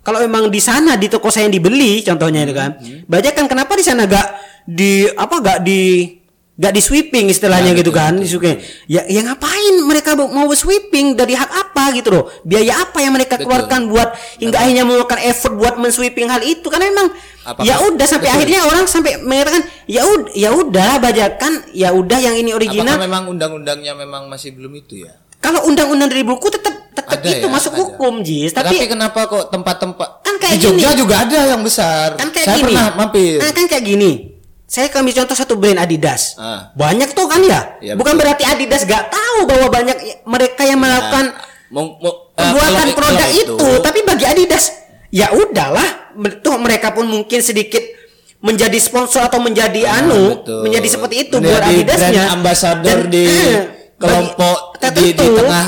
kalau emang di sana di toko saya yang dibeli contohnya itu kan. Hmm, Bajakan kenapa di sana gak di apa gak di gak di sweeping istilahnya Ya, gitu betul, kan betul, disukai. Ya ya ngapain mereka mau sweeping dari hak apa gitu loh. Biaya apa yang mereka Betul. keluarkan buat hingga akhirnya mengeluarkan effort buat mensweeping hal itu karena memang ya udah sampai betul. akhirnya orang sampai mengatakan ya udah ya udah bajakan ya udah yang ini original Apakah memang undang-undangnya memang masih belum itu ya? Kalau undang-undang dari buku tetap tetap Ada itu ya, masuk ada. hukum jis Tapi, tapi kenapa kok tempat-tempat Kan kayak di Jogja gini. juga ada yang besar. kan kayak Saya gini pernah mampir. Ah, kan kayak gini saya ambil contoh satu brand Adidas Ah. banyak tuh kan ya, Ya, bukan betul. berarti Adidas gak tahu bahwa banyak mereka yang melakukan mau- eh, pembuatan kalau- produk kalau itu, tapi bagi Adidas ya udahlah tuh mereka pun mungkin sedikit menjadi sponsor atau menjadi Ah, anu betul. menjadi seperti itu Menjadi buat Adidasnya brand ambassador di eh, kelompok bagi- di, di tengah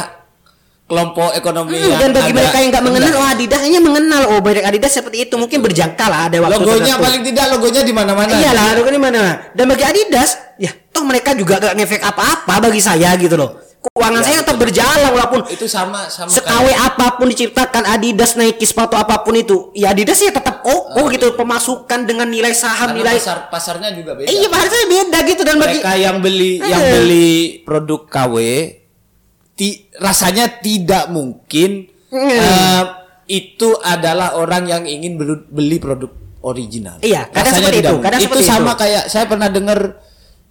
kelompok ekonomi Hmm, yang dan bagi ada mereka yang nggak mengenal, oh Adidas hanya mengenal, oh merek Adidas seperti itu mungkin berjangka lah ada waktu logonya tertentu. paling tidak logonya di mana-mana. Iyalah, logo di mana? Dan bagi Adidas, ya toh mereka juga gak ngefek apa-apa bagi saya gitu loh. Keuangan Ya, saya tetap berjalan walaupun Itu sama sama sekawe apa pun diciptakan Adidas Nike sepatu apa pun itu, ya Adidas ya tetap kokoh gitu pemasukan dengan nilai saham karena nilai. pasar pasarnya juga beda. Eh, iya harusnya beda gitu dan bagi mereka yang beli yang Eh. beli produk KW ti- rasanya tidak mungkin Hmm. eh, itu adalah orang yang ingin beli produk original. Iya, kadang Rasanya seperti tidak itu, mungkin. kadang itu seperti sama itu. kayak saya pernah dengar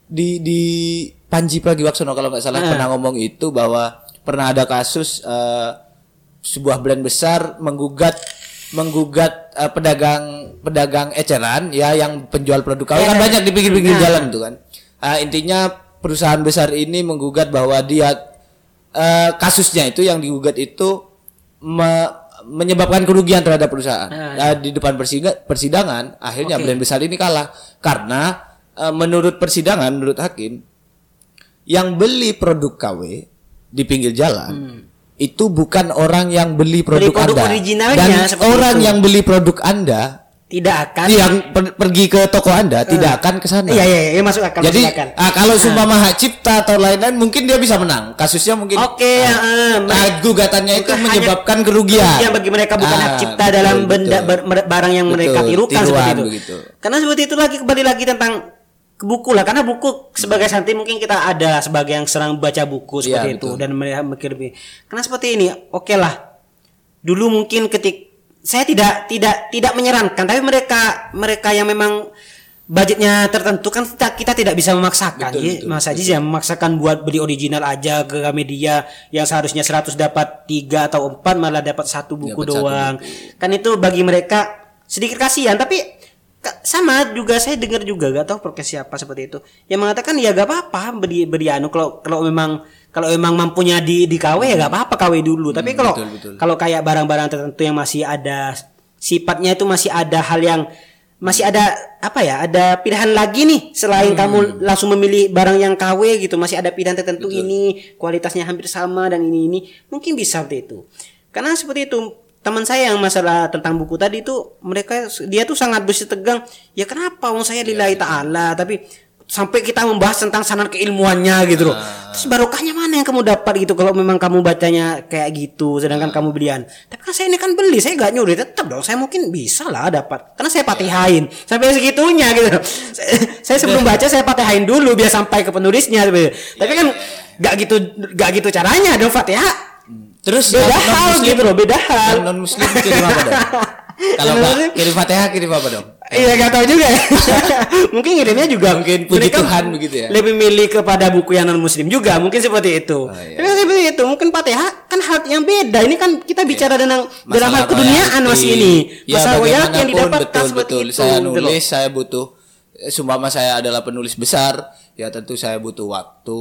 di di Panji Pragiwaksono kalau nggak salah Eh. pernah ngomong itu bahwa pernah ada kasus eh, sebuah brand besar menggugat menggugat eh, pedagang pedagang eceran ya yang penjual produk KW kan banyak di pinggir-pinggir Nah. jalan tuh kan. Ah, intinya perusahaan besar ini menggugat bahwa dia eh, kasusnya itu yang digugat itu me- menyebabkan kerugian terhadap perusahaan. Ah, Ah, di depan persidangan akhirnya Oke. brand besar ini kalah karena eh, menurut persidangan menurut hakim yang beli produk KW di pinggir jalan itu bukan orang yang beli produk, Hmm. produk Anda originalnya, dan orang itu. yang beli produk Anda tidak akan yang per- pergi ke toko Anda tidak akan ke sana. Iya iya iya masuk akal Jadi masuk akal. ah, kalau sumpama hak cipta atau lain-lain mungkin dia bisa menang. Kasusnya mungkin Oke, ah, eh, ah, mereka- gugatannya itu menyebabkan kerugian. kerugian bagi mereka bukan Ah, hak cipta betul, dalam benda betul. barang yang mereka Betul, tirukan tiruan seperti itu. begitu. Karena seperti itu lagi kembali lagi tentang buku lah karena buku sebagai santri mungkin kita ada sebagai yang serang baca buku seperti Iya, itu betul. dan mereka mikir lebih karena seperti ini oke lah. Dulu mungkin ketik saya tidak tidak tidak menyarankan tapi mereka mereka yang memang budgetnya tertentu kan kita, kita tidak bisa memaksakan. Betul, Ji. betul, Mas Aziz ya memaksakan buat beli original aja ke media yang seharusnya 100 dapat tiga atau empat malah dapat satu buku Dapat satu doang. kan itu bagi mereka sedikit kasihan tapi sama juga saya dengar juga gak tahu podcast siapa seperti itu. Yang mengatakan ya gak apa-apa beri beri anu kalau kalau memang kalau memang mampunya di di KW ya gak apa-apa KW dulu. Tapi kalau betul, betul. kalau kayak barang-barang tertentu yang masih ada sifatnya itu masih ada hal yang masih ada apa ya ada pilihan lagi nih selain Hmm. kamu langsung memilih barang yang KW gitu. Masih ada pilihan tertentu ini kualitasnya hampir sama dan ini ini. Mungkin bisa seperti itu. Karena seperti itu teman saya yang masalah tentang buku tadi itu mereka dia tuh sangat bersih tegang. Ya kenapa? Wong saya lillahi ta'ala tapi sampai kita membahas tentang sanan keilmuannya gitu loh. Terus barokahnya mana yang kamu dapat gitu kalau memang kamu bacanya kayak gitu sedangkan kamu belian? Tapi kan saya ini kan beli saya gak nyuri tetap dong saya mungkin bisa lah dapat. Karena saya patihain sampai segitunya gitu. Saya, saya sebelum baca saya patihain dulu biar sampai ke penulisnya tapi tapi kan gak gitu gak gitu caranya dong fatihah Terus beda hal non-muslim- gitu loh beda hal non muslim kirim apa dong? Kalau Yang nggak non-muslim- kirim fatihah kirim apa dong? Iya gak tahu juga ya. mungkin ngirimnya juga Mungkin puji mereka Tuhan begitu ya. Lebih milih kepada buku yang non muslim juga mungkin seperti itu. Oh, iya. Tapi seperti itu mungkin Fatihah kan hal yang beda. Ini kan kita bicara tentang dalam hal keduniaan masih ini. Ya, Masalah yang didapatkan betul, seperti betul. itu. Saya gitu nulis, saya butuh eh, Sumpama saya adalah penulis besar, ya tentu saya butuh waktu,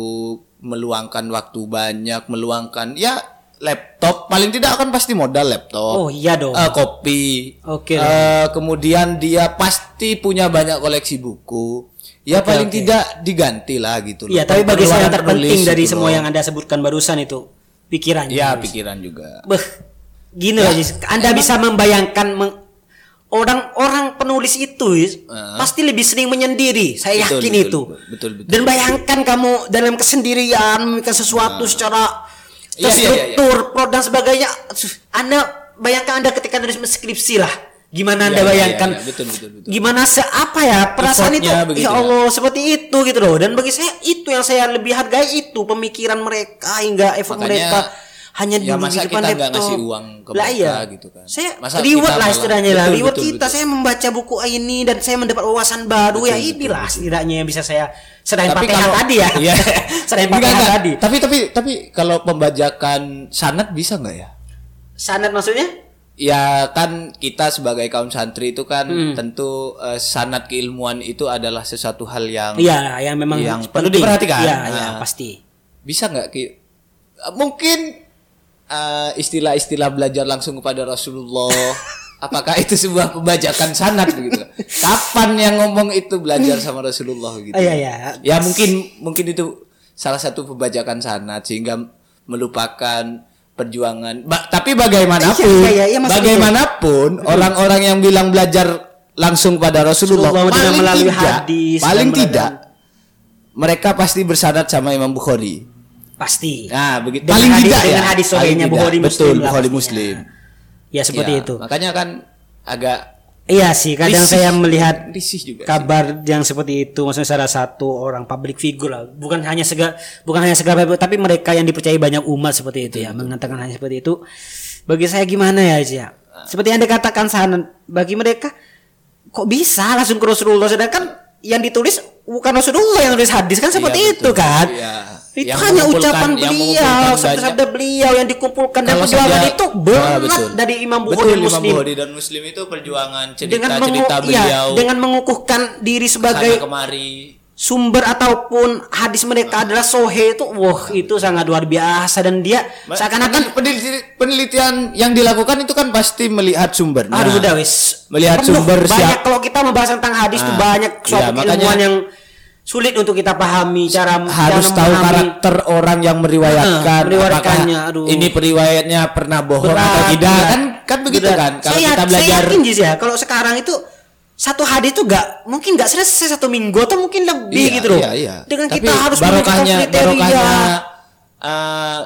meluangkan waktu banyak, meluangkan ya laptop paling tidak akan pasti modal laptop. Oh iya dong. Eh, kopi. Oke. Eh, kemudian dia pasti punya banyak koleksi buku. Ya Oke, paling oke. tidak diganti lah gitu. loh. Iya, tapi bagi saya yang terpenting dari gitu semua loh. yang Anda sebutkan barusan itu pikiran. Ya pikiran juga. Beh, gini Ya, loh. Anda bisa membayangkan meng- orang-orang penulis itu Jis, pasti lebih sering menyendiri. Saya Betul, yakin betul, itu. betul, betul, betul. Dan bayangkan kamu dalam kesendirian memikirkan sesuatu secara Iya, iya, iya, terstruktur, plot dan sebagainya. Anda bayangkan Anda ketika nulis skripsi lah. Gimana Anda Iya, iya, bayangkan? iya, betul, betul, betul. Gimana se apa ya perasaan itu? Effortnya begitu Ya ya. Allah, seperti itu gitu loh. Dan bagi saya itu yang saya lebih hargai itu pemikiran mereka hingga effort Makanya, mereka hanya ya masa di depan kita nggak laptop. ngasih uang ke Lah mereka iya. gitu kan. Saya Masa reward lah istilahnya lah. Betul, Reward betul, kita betul. saya membaca buku ini dan saya mendapat wawasan baru ya inilah setidaknya yang bisa saya selain Fatihah kalau tadi ya. Iya. selain Fatihah tadi. Tapi tapi tapi kalau pembajakan sanad bisa nggak ya? Sanad maksudnya? Ya kan kita sebagai kaum santri itu kan Hmm. tentu eh, sanad keilmuan itu adalah sesuatu hal yang Iya, yang memang Yang penting. perlu diperhatikan. Iya, Nah. iya, pasti. bisa nggak Ki? Mungkin eh, istilah-istilah belajar langsung kepada Rasulullah. Apakah itu sebuah pembajakan sanad begitu? Kapan yang ngomong itu belajar sama Rasulullah gitu? Iya, iya. Ya mungkin mungkin itu salah satu pembajakan sanad sehingga melupakan perjuangan. Ba- tapi bagaimanapun, Iya, iya, iya, bagaimanapun orang-orang yang bilang belajar langsung pada Rasulullah, Rasulullah paling melalui tidak, hadis paling tidak mereka pasti bersanad sama Imam Bukhari. Pasti. Nah, begitu. Dengan paling hadis- tidak dengan ya. hadis sahihnya. Bukhari Muslim Betul, Bukhari. Muslim. Ya seperti Ya, itu. Makanya kan agak Iya sih, kadang Risih. saya melihat risih juga. sih. kabar yang seperti itu maksudnya salah satu orang public figure lah bukan hanya segar bukan hanya segar tapi mereka yang dipercayai banyak umat seperti itu ya mengatakan hanya seperti itu bagi saya gimana ya Cia? seperti yang dikatakan sana bagi mereka kok bisa langsung ke Rasulullah sedangkan yang ditulis bukan Rasulullah yang tulis hadis kan seperti Iya, itu kan Iya. Itu Yang hanya ucapan beliau sabda-sabda beliau yang dikumpulkan dan perjuangan itu Ah, berat betul. dari Imam Bukhari dan Imam Muslim Bukhari dan Muslim itu perjuangan cerita-cerita iya, beliau dengan mengukuhkan diri sebagai kemari. sumber ataupun hadis mereka adalah sohe itu wah itu sangat luar biasa dan dia seakan-akan peneliti- penelitian yang dilakukan itu kan pasti melihat sumbernya. aduh udah wis Melihat Penuh, sumber banyak siap- kalau kita membahas tentang hadis itu Ah, banyak iya, makanya- keilmuan yang sulit untuk kita pahami cara harus cara tahu memahami. karakter orang yang meriwayatkan Ah, meriwayatkannya, aduh. ini periwayatnya pernah bohong Berat, atau tidak berat. kan kan begitu Berat. kan kalau saya, kita belajar saya yakin Jis, ya kalau sekarang itu satu hadis itu gak mungkin gak selesai satu minggu atau mungkin lebih Iya, gitu loh iya, iya. dengan Tapi kita harus barokahnya barokahnya eh,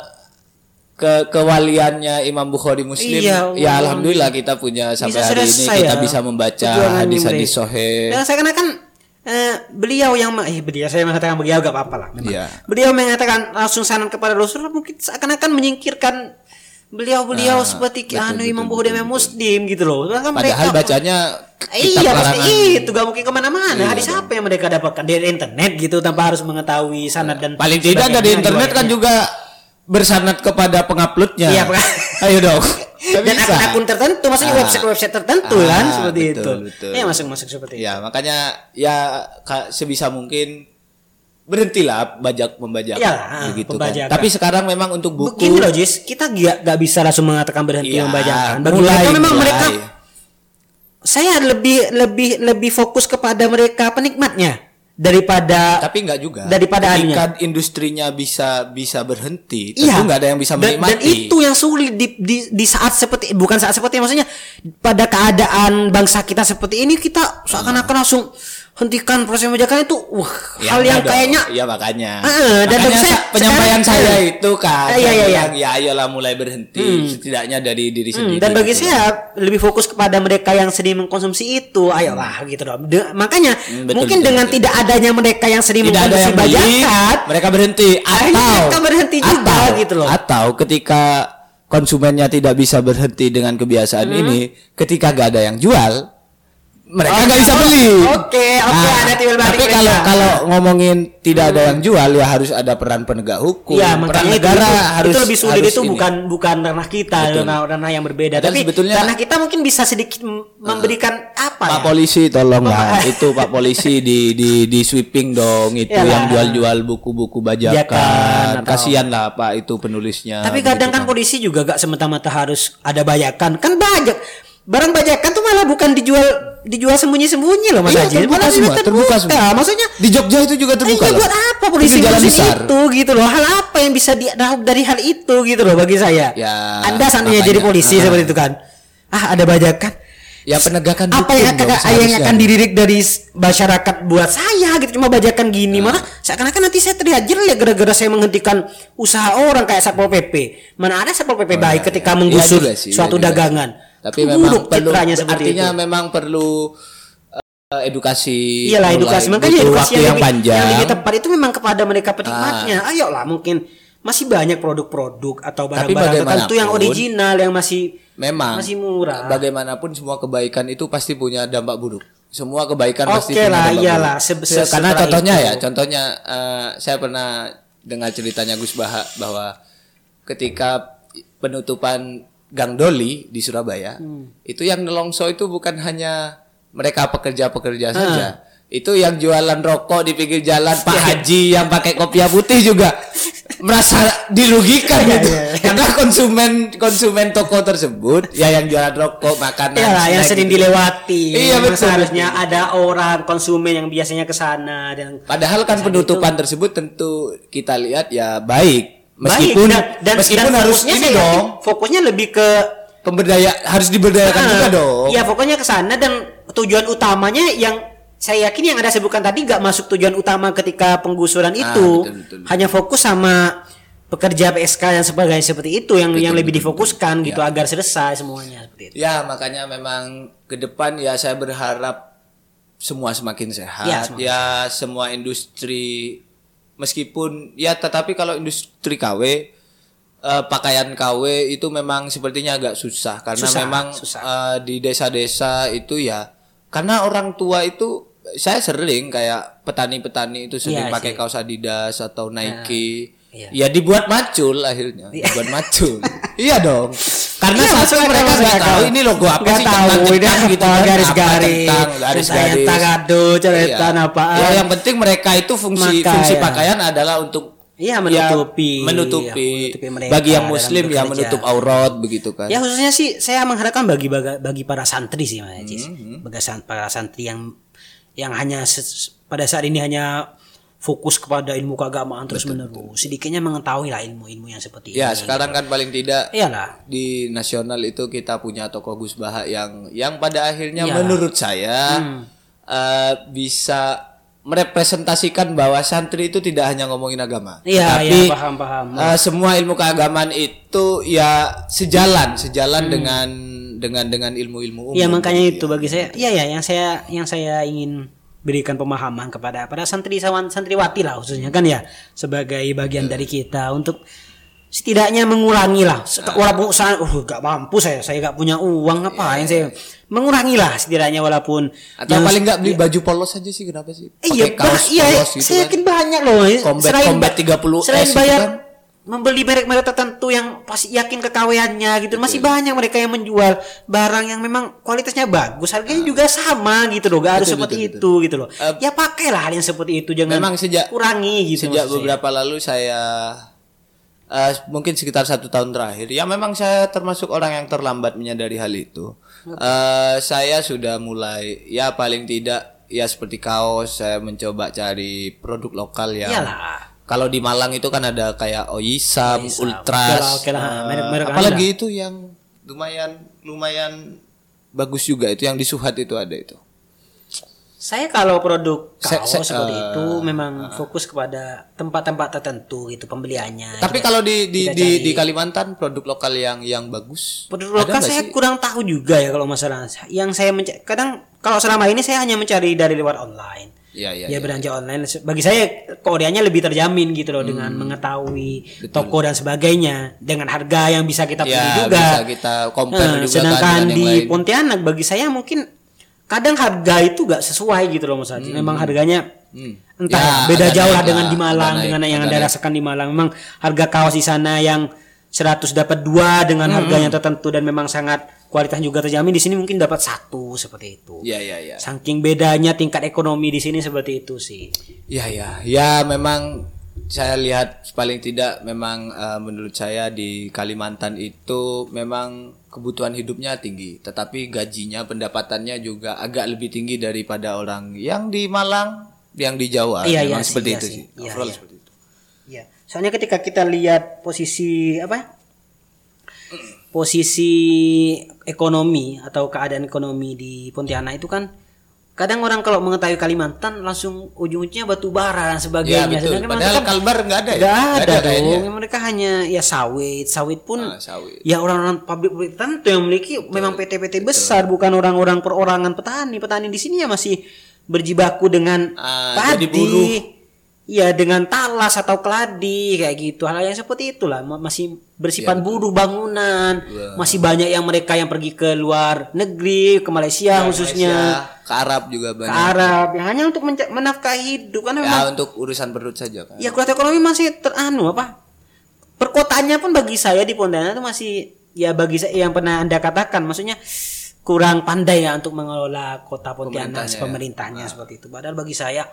ke kewaliannya Imam Bukhari Muslim Iya, ya alhamdulillah kita punya sampai hari ini kita ya bisa membaca hadis-hadis Dan saya kan eh, beliau yang eh beliau saya mengatakan beliau gak apa-apa lah. memang. Iya. Beliau mengatakan langsung sanad kepada Rasulullah mungkin seakan-akan menyingkirkan beliau-beliau Ah, seperti betul, anu betul, Imam Bukhari Imam Muslim gitu loh. Sedangkan padahal mereka- bacanya Iya kitab pasti itu gak mungkin ke mana-mana. Iya Hadis apa yang mereka dapatkan dari internet gitu tanpa harus mengetahui sanad dan paling tidak dari internet kan riwayatnya. juga bersanad kepada penguploadnya Iya, ayo dong Nggak dan akun-akun tertentu maksudnya Ah. website-website tertentu Ah, kan seperti betul, itu. betul. Ya masuk-masuk seperti itu. Ya makanya ya sebisa mungkin berhentilah bajak membajakan Iyalah, begitu pembajakan. kan. Tapi sekarang memang untuk buku Begini loh Jis, kita gak, gak bisa langsung mengatakan berhenti Iya, membacakan. Bagi mulai, mereka memang mulai. mereka saya lebih lebih lebih fokus kepada mereka penikmatnya daripada tapi enggak juga. Daripada ketika industrinya bisa bisa berhenti, tentu Iya. nggak ada yang bisa Dan- menikmati. Dan, itu yang sulit di, di, di saat seperti bukan saat seperti maksudnya pada keadaan bangsa kita seperti ini kita seakan-akan langsung hentikan proses membacakan itu wah Ya, hal yang enggak dong. kayaknya ya makanya. Ah, dan makanya saya sa- penyampaian sekarang- saya eh, itu kan eh, iya, saya iya, iya. ya ayolah mulai berhenti setidaknya dari diri Hmm, sendiri. dan bagi gitu. saya lebih fokus kepada mereka yang sedang mengkonsumsi itu ayolah gitu dong De- makanya Hmm, betul, mungkin betul, dengan betul. tidak adanya mereka yang sedang tidak mengkonsumsi yang beli, bajakan mereka berhenti atau mereka berhenti juga atau, gitu loh. Atau ketika konsumennya tidak bisa berhenti dengan kebiasaan Hmm. ini, ketika gak ada yang jual, mereka nggak bisa oh, beli. oke, oke, ada timbal balik Tapi mereka. kalau kalau ngomongin tidak ada yang jual ya harus ada peran penegak hukum. Ya peran negara itu, harus itu lebih sulit harus itu ini. bukan bukan ranah kita ranah ranah yang berbeda Dan tapi sebetulnya- ranah kita mungkin bisa sedikit memberikan apa Pak ya polisi tolonglah Pak- itu Pak polisi di di di sweeping dong itu Yalah. yang jual-jual buku-buku Bajakan bajakan. atau- Kasihan lah Pak itu penulisnya. tapi kadang begitu kan polisi juga gak semata-mata harus ada bajakan kan bajak barang bajakan tuh malah bukan dijual dijual sembunyi-sembunyi loh Mas Iya, Haji. terbuka semua, juga terbuka semua. Maksudnya Di Jogja itu juga terbuka Iya loh. buat apa polisi jalan besar. itu gitu loh. Hal apa yang bisa diraup dari hal itu gitu loh bagi saya. Ya, Anda seandainya makanya. jadi polisi Ah. seperti itu kan. Ah ada bajakan. Ya penegakan apa yang hukum akan, dong yang akan dididik dari masyarakat buat saya gitu cuma bajakan gini Ah. malah seakan-akan nanti saya teriak jelek gara-gara saya menghentikan usaha orang kayak satpol pp mana ada satpol pp baik ketika Iya menggusur juga sih, suatu juga dagangan Tapi Buruk memang perlu artinya itu. memang perlu eh, edukasi. Iyalah edukasi makanya edukasi waktu yang, lebih, panjang. yang lebih tepat itu memang kepada mereka penikmatnya. Ah. Ayolah mungkin masih banyak produk-produk atau barang-barang tertentu yang original yang masih Memang masih murah. Bagaimanapun semua kebaikan itu pasti punya dampak buruk. Semua kebaikan pasti Oke punya lah, dampak iyalah, buruk. se- se- Karena contohnya itu. ya, contohnya eh, saya pernah dengar ceritanya Gus Baha bahwa ketika penutupan Gang Doli di Surabaya, Hmm. itu yang nelongso itu bukan hanya mereka pekerja-pekerja Ah. saja. Itu yang jualan rokok di pinggir jalan Pak. Haji yang pakai kopiah putih juga merasa dirugikan Iya, gitu. iya. Karena konsumen konsumen toko tersebut ya yang jualan rokok, makanan, Iyalah yang sering gitu. dilewati. Iya, betul, Seharusnya ada orang konsumen yang biasanya ke sana dan Padahal kan penutupan tersebut tentu kita lihat ya baik. Baik, Meskipun dan, dan, meskipun dan harus ini saya dong, Fokusnya lebih ke pemberdaya harus diberdayakan Ah, juga dong. Iya pokoknya ke sana dan tujuan utamanya yang saya yakin yang ada sebutkan tadi nggak masuk tujuan utama ketika penggusuran itu. betul, betul, betul. Hanya fokus sama pekerja PSK dan sebagainya seperti itu yang yang lebih difokuskan gitu agar selesai semuanya seperti itu. Ya makanya memang ke depan ya saya berharap semua semakin sehat. Ya, Ya, semua industri meskipun ya tetapi kalau industri KW eh, pakaian KW itu memang sepertinya agak susah karena Susah, memang susah. eh, di desa-desa itu ya karena orang tua itu saya sering kayak petani-petani itu sering Iya pakai sih. kaos Adidas atau Nike. Iya. Ya dibuat macul akhirnya, dibuat macul. iya dong. Karena Iya, satu mereka nggak tahu ini logo apa Nggak sih tahu, ini gitu apa, kan. garis-garis, Apa garis-garis. centang aduh, coretan Iya. apaan. Ya yang penting mereka itu fungsi Makanya. fungsi pakaian adalah untuk Iya, ya, menutupi. menutupi, Menutupi mereka bagi yang muslim ya menutup aurat begitu kan. Ya khususnya sih saya mengharapkan bagi bagi, bagi para santri sih Mas Ajis. Hmm, Bagi para santri yang yang hanya pada saat ini hanya fokus kepada ilmu keagamaan terus menerus. Sedikitnya mengetahui lah ilmu-ilmu yang seperti Ya, ini. sekarang kan paling tidak Iyalah. di nasional itu kita punya tokoh Gus Baha yang yang pada akhirnya Iyalah. menurut saya Hmm. eh, bisa merepresentasikan bahwa santri itu tidak hanya ngomongin agama, Iya, tapi iya, paham, paham. eh, semua ilmu keagamaan itu ya sejalan sejalan dengan dengan dengan ilmu-ilmu umum. Iya makanya gitu itu bagi saya. Iya ya yang saya yang saya ingin berikan pemahaman kepada para santri santriwati lah khususnya kan ya sebagai bagian Iya. dari kita untuk setidaknya mengurangi lah. Sek- walaupun saya uh gak mampu saya saya gak punya uang ngapain saya mengurangi lah setidaknya walaupun Iya. Atau yang- paling nggak beli baju polos aja sih kenapa sih? Iya, kaos iya, polos gitu saya kan. yakin banyak loh. Combat- selain combat ba- 30S selain itu bayar kan. Membeli merek-merek tertentu yang pasti yakin kekaweannya gitu, masih banyak mereka yang menjual barang yang memang kualitasnya bagus, harganya juga sama gitu loh, gak harus Betul, seperti betul, itu gitu loh. Eh, ya pakailah hal yang seperti itu, jangan Memang sejak- kurangi gitu. Sejak maksud saya. beberapa lalu saya eh, mungkin sekitar satu tahun terakhir, ya memang saya termasuk orang yang terlambat menyadari hal itu. Eh, saya sudah mulai, ya paling tidak ya seperti kaos, saya mencoba cari produk lokal yang Iyalah. Kalau di Malang itu kan ada kayak Oisam, Oisam, Ultras, oke lah, oke lah, eh, merek-merek apalagi itu yang lumayan lumayan bagus juga itu yang di Suhat itu ada itu. Saya kalau produk kaos se- seperti eh, itu memang fokus kepada tempat-tempat tertentu gitu pembeliannya. Tapi Kita- kalau di di di, cari. di Kalimantan produk lokal yang yang bagus. Produk lokal saya sih? kurang tahu juga ya kalau masalah yang saya menca- kadang kalau selama ini saya hanya mencari dari luar online. Iya iya. ya iya. belanja online bagi saya koreanya lebih terjamin gitu loh Hmm. dengan mengetahui toko dan sebagainya dengan harga yang bisa kita pilih Ya, juga. bisa kita compare Nah, juga kan sedangkan yang di lain. Pontianak bagi saya mungkin kadang harga itu gak sesuai gitu loh Mas Haji. Memang harganya Hmm. entah Ya, ya, beda jauh naik lah dengan di Malang agak dengan naik, yang naik. rasakan di Malang. Memang harga kaos di sana yang 100 dapat dua dengan Hmm. yang tertentu dan memang sangat kualitas juga terjamin di sini mungkin dapat satu seperti itu. Iya iya iya. Saking bedanya tingkat ekonomi di sini seperti itu sih. Iya iya. Ya memang saya lihat paling tidak memang eh, menurut saya di Kalimantan itu memang kebutuhan hidupnya tinggi, tetapi gajinya pendapatannya juga agak lebih tinggi daripada orang yang di Malang, yang di Jawa. Iya, memang iya seperti iya itu sih. sih. Iya, Overall iya. seperti itu. Iya. Soalnya ketika kita lihat posisi apa? Posisi ekonomi atau keadaan ekonomi di Pontianak itu kan kadang orang kalau mengetahui Kalimantan langsung ujung-ujungnya batu bara dan Ya sebagainya. betul. Sedangkan Padahal mereka Kalbar nggak ada ya? nggak ada, kayaknya. dong. Mereka hanya ya sawit, sawit pun Ah, sawit. ya orang-orang pabrik-pabrik tertentu yang memiliki memang PT-PT besar bukan orang-orang perorangan petani. Petani di sini ya masih berjibaku dengan Ah, padi. buruh. Iya dengan talas atau keladi kayak gitu hal yang seperti itulah Ma- masih bersifat Iya, buruh bangunan. Masih banyak yang mereka yang pergi ke luar negeri ke Malaysia khususnya. Malaysia, ke Arab juga ke banyak. Arab yang hanya untuk menafkahi hidup memang Ya untuk urusan perut saja kan. ya kualitas ekonomi masih teranu apa? Perkotaannya pun bagi saya di Pontianak itu masih ya bagi saya yang pernah anda katakan. Maksudnya kurang pandai ya untuk mengelola kota Pontianak Pemerintahnya ya. pemerintahnya seperti itu. Padahal bagi saya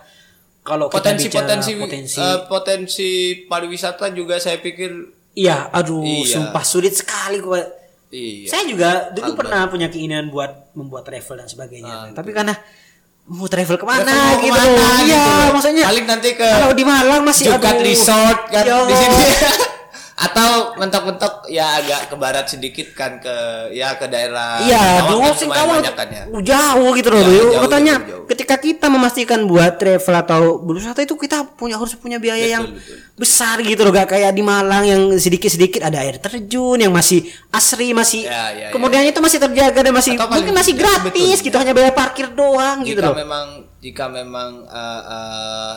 kalau kita Potensi bicara potensi potensi eh, potensi pariwisata juga saya pikir iya aduh Iya. sumpah sulit sekali kok iya. saya juga dulu pernah punya keinginan buat membuat travel dan sebagainya tapi karena mau travel ke mana Travel gitu ke mana loh. iya gitu maksudnya Paling nanti ke kalau di Malang masih Jukat aduh. Resort kan di sini. Atau mentok-mentok ya agak ke barat sedikit kan ke ya ke daerah Iya, dulu kan banyak kan ya. jauh gitu loh. Ya, Bro. jauh, Katanya jauh, jauh. ketika kita memastikan buat travel atau berwisata itu kita punya harus punya biaya yang besar gitu loh, gak kayak di Malang yang sedikit-sedikit ada air terjun yang masih asri, masih Ya, ya, ya. kemudian itu masih terjaga dan masih Atau mungkin masih gratis betul, gitu hanya bayar parkir doang gitu jika loh. memang jika memang eh, eh,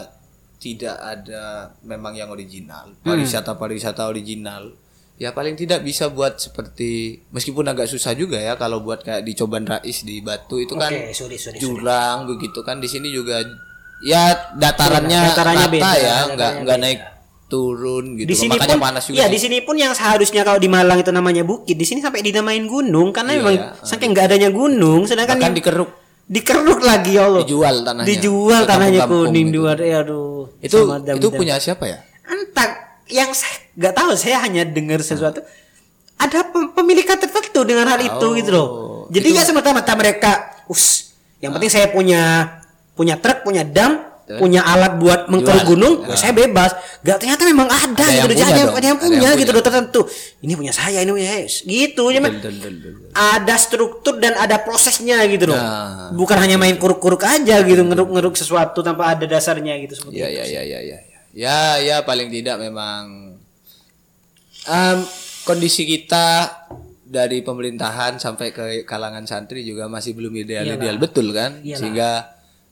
tidak ada memang yang original Hmm. pariwisata pariwisata original ya paling tidak bisa buat seperti meskipun agak susah juga ya kalau buat kayak di Coban Rais di Batu itu kan Oke, sorry, sorry, sorry. jurang begitu kan di sini juga ya datarannya Datarannya rata beda, ya nggak nggak naik turun gitu di sini makanya pun panas juga ya sih. di sini pun yang seharusnya kalau di Malang itu namanya bukit di sini sampai dinamain gunung karena Iya, memang ya. saking nggak adanya gunung sedangkan bahkan di- dikeruk dikeruk lagi ya Allah. Dijual tanahnya. Dijual tanahnya kuning gitu. dua ya aduh. Itu dam- itu punya siapa ya? Entah yang saya nggak tahu saya hanya dengar sesuatu. Ada pem- pemilikan tertentu dengan hal itu Oh, gitu loh. Jadi nggak semata-mata mereka us yang penting saya punya punya truk punya dam punya alat buat mengkeruk Jual. gunung ya saya bebas gak ternyata memang ada, Ada gitu yang punya ada, ada yang Ada punya yang gitu punya. loh tertentu ini punya saya ini punya saya gitu ya ada struktur dan ada prosesnya gitu loh Nah. bukan hanya main kuruk-kuruk aja gitu ngeruk-ngeruk sesuatu tanpa ada dasarnya gitu seperti Ya itu ya ya ya ya ya. Ya ya paling tidak memang em, kondisi kita dari pemerintahan sampai ke kalangan santri juga masih belum ideal-ideal betul kan? Iyalah. Sehingga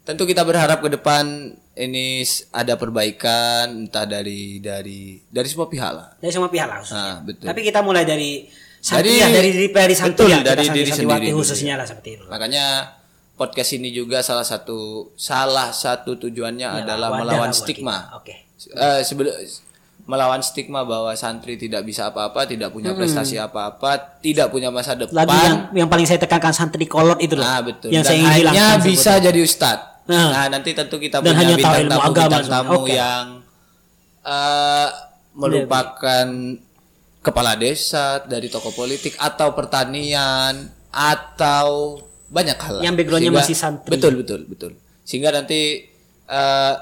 tentu kita berharap ke depan ini ada perbaikan entah dari dari dari semua pihak lah. dari semua pihak lah khususnya. Nah, betul. Tapi kita mulai dari Dari- ya, dari dari, dari santri betul, ya, dari santri- diri sendiri khususnya lah seperti itu. Makanya podcast ini juga salah satu salah satu tujuannya adalah wadah melawan stigma. Oke. Eh, sebelum melawan stigma bahwa santri tidak bisa apa-apa, tidak punya prestasi apa-apa, tidak punya masa depan. Lagi yang yang paling saya tekankan santri kolot itu loh. Nah, betul. Yang Dan saya ingin hanya bisa jadi ustadz. Nah. Nah. nanti tentu kita Dan punya hanya bintang tamu, agama bintang tamu Oke. yang eh, merupakan kepala desa dari tokoh politik atau pertanian atau banyak hal. lah. Yang backgroundnya masih santri. Betul betul betul. Sehingga nanti eh,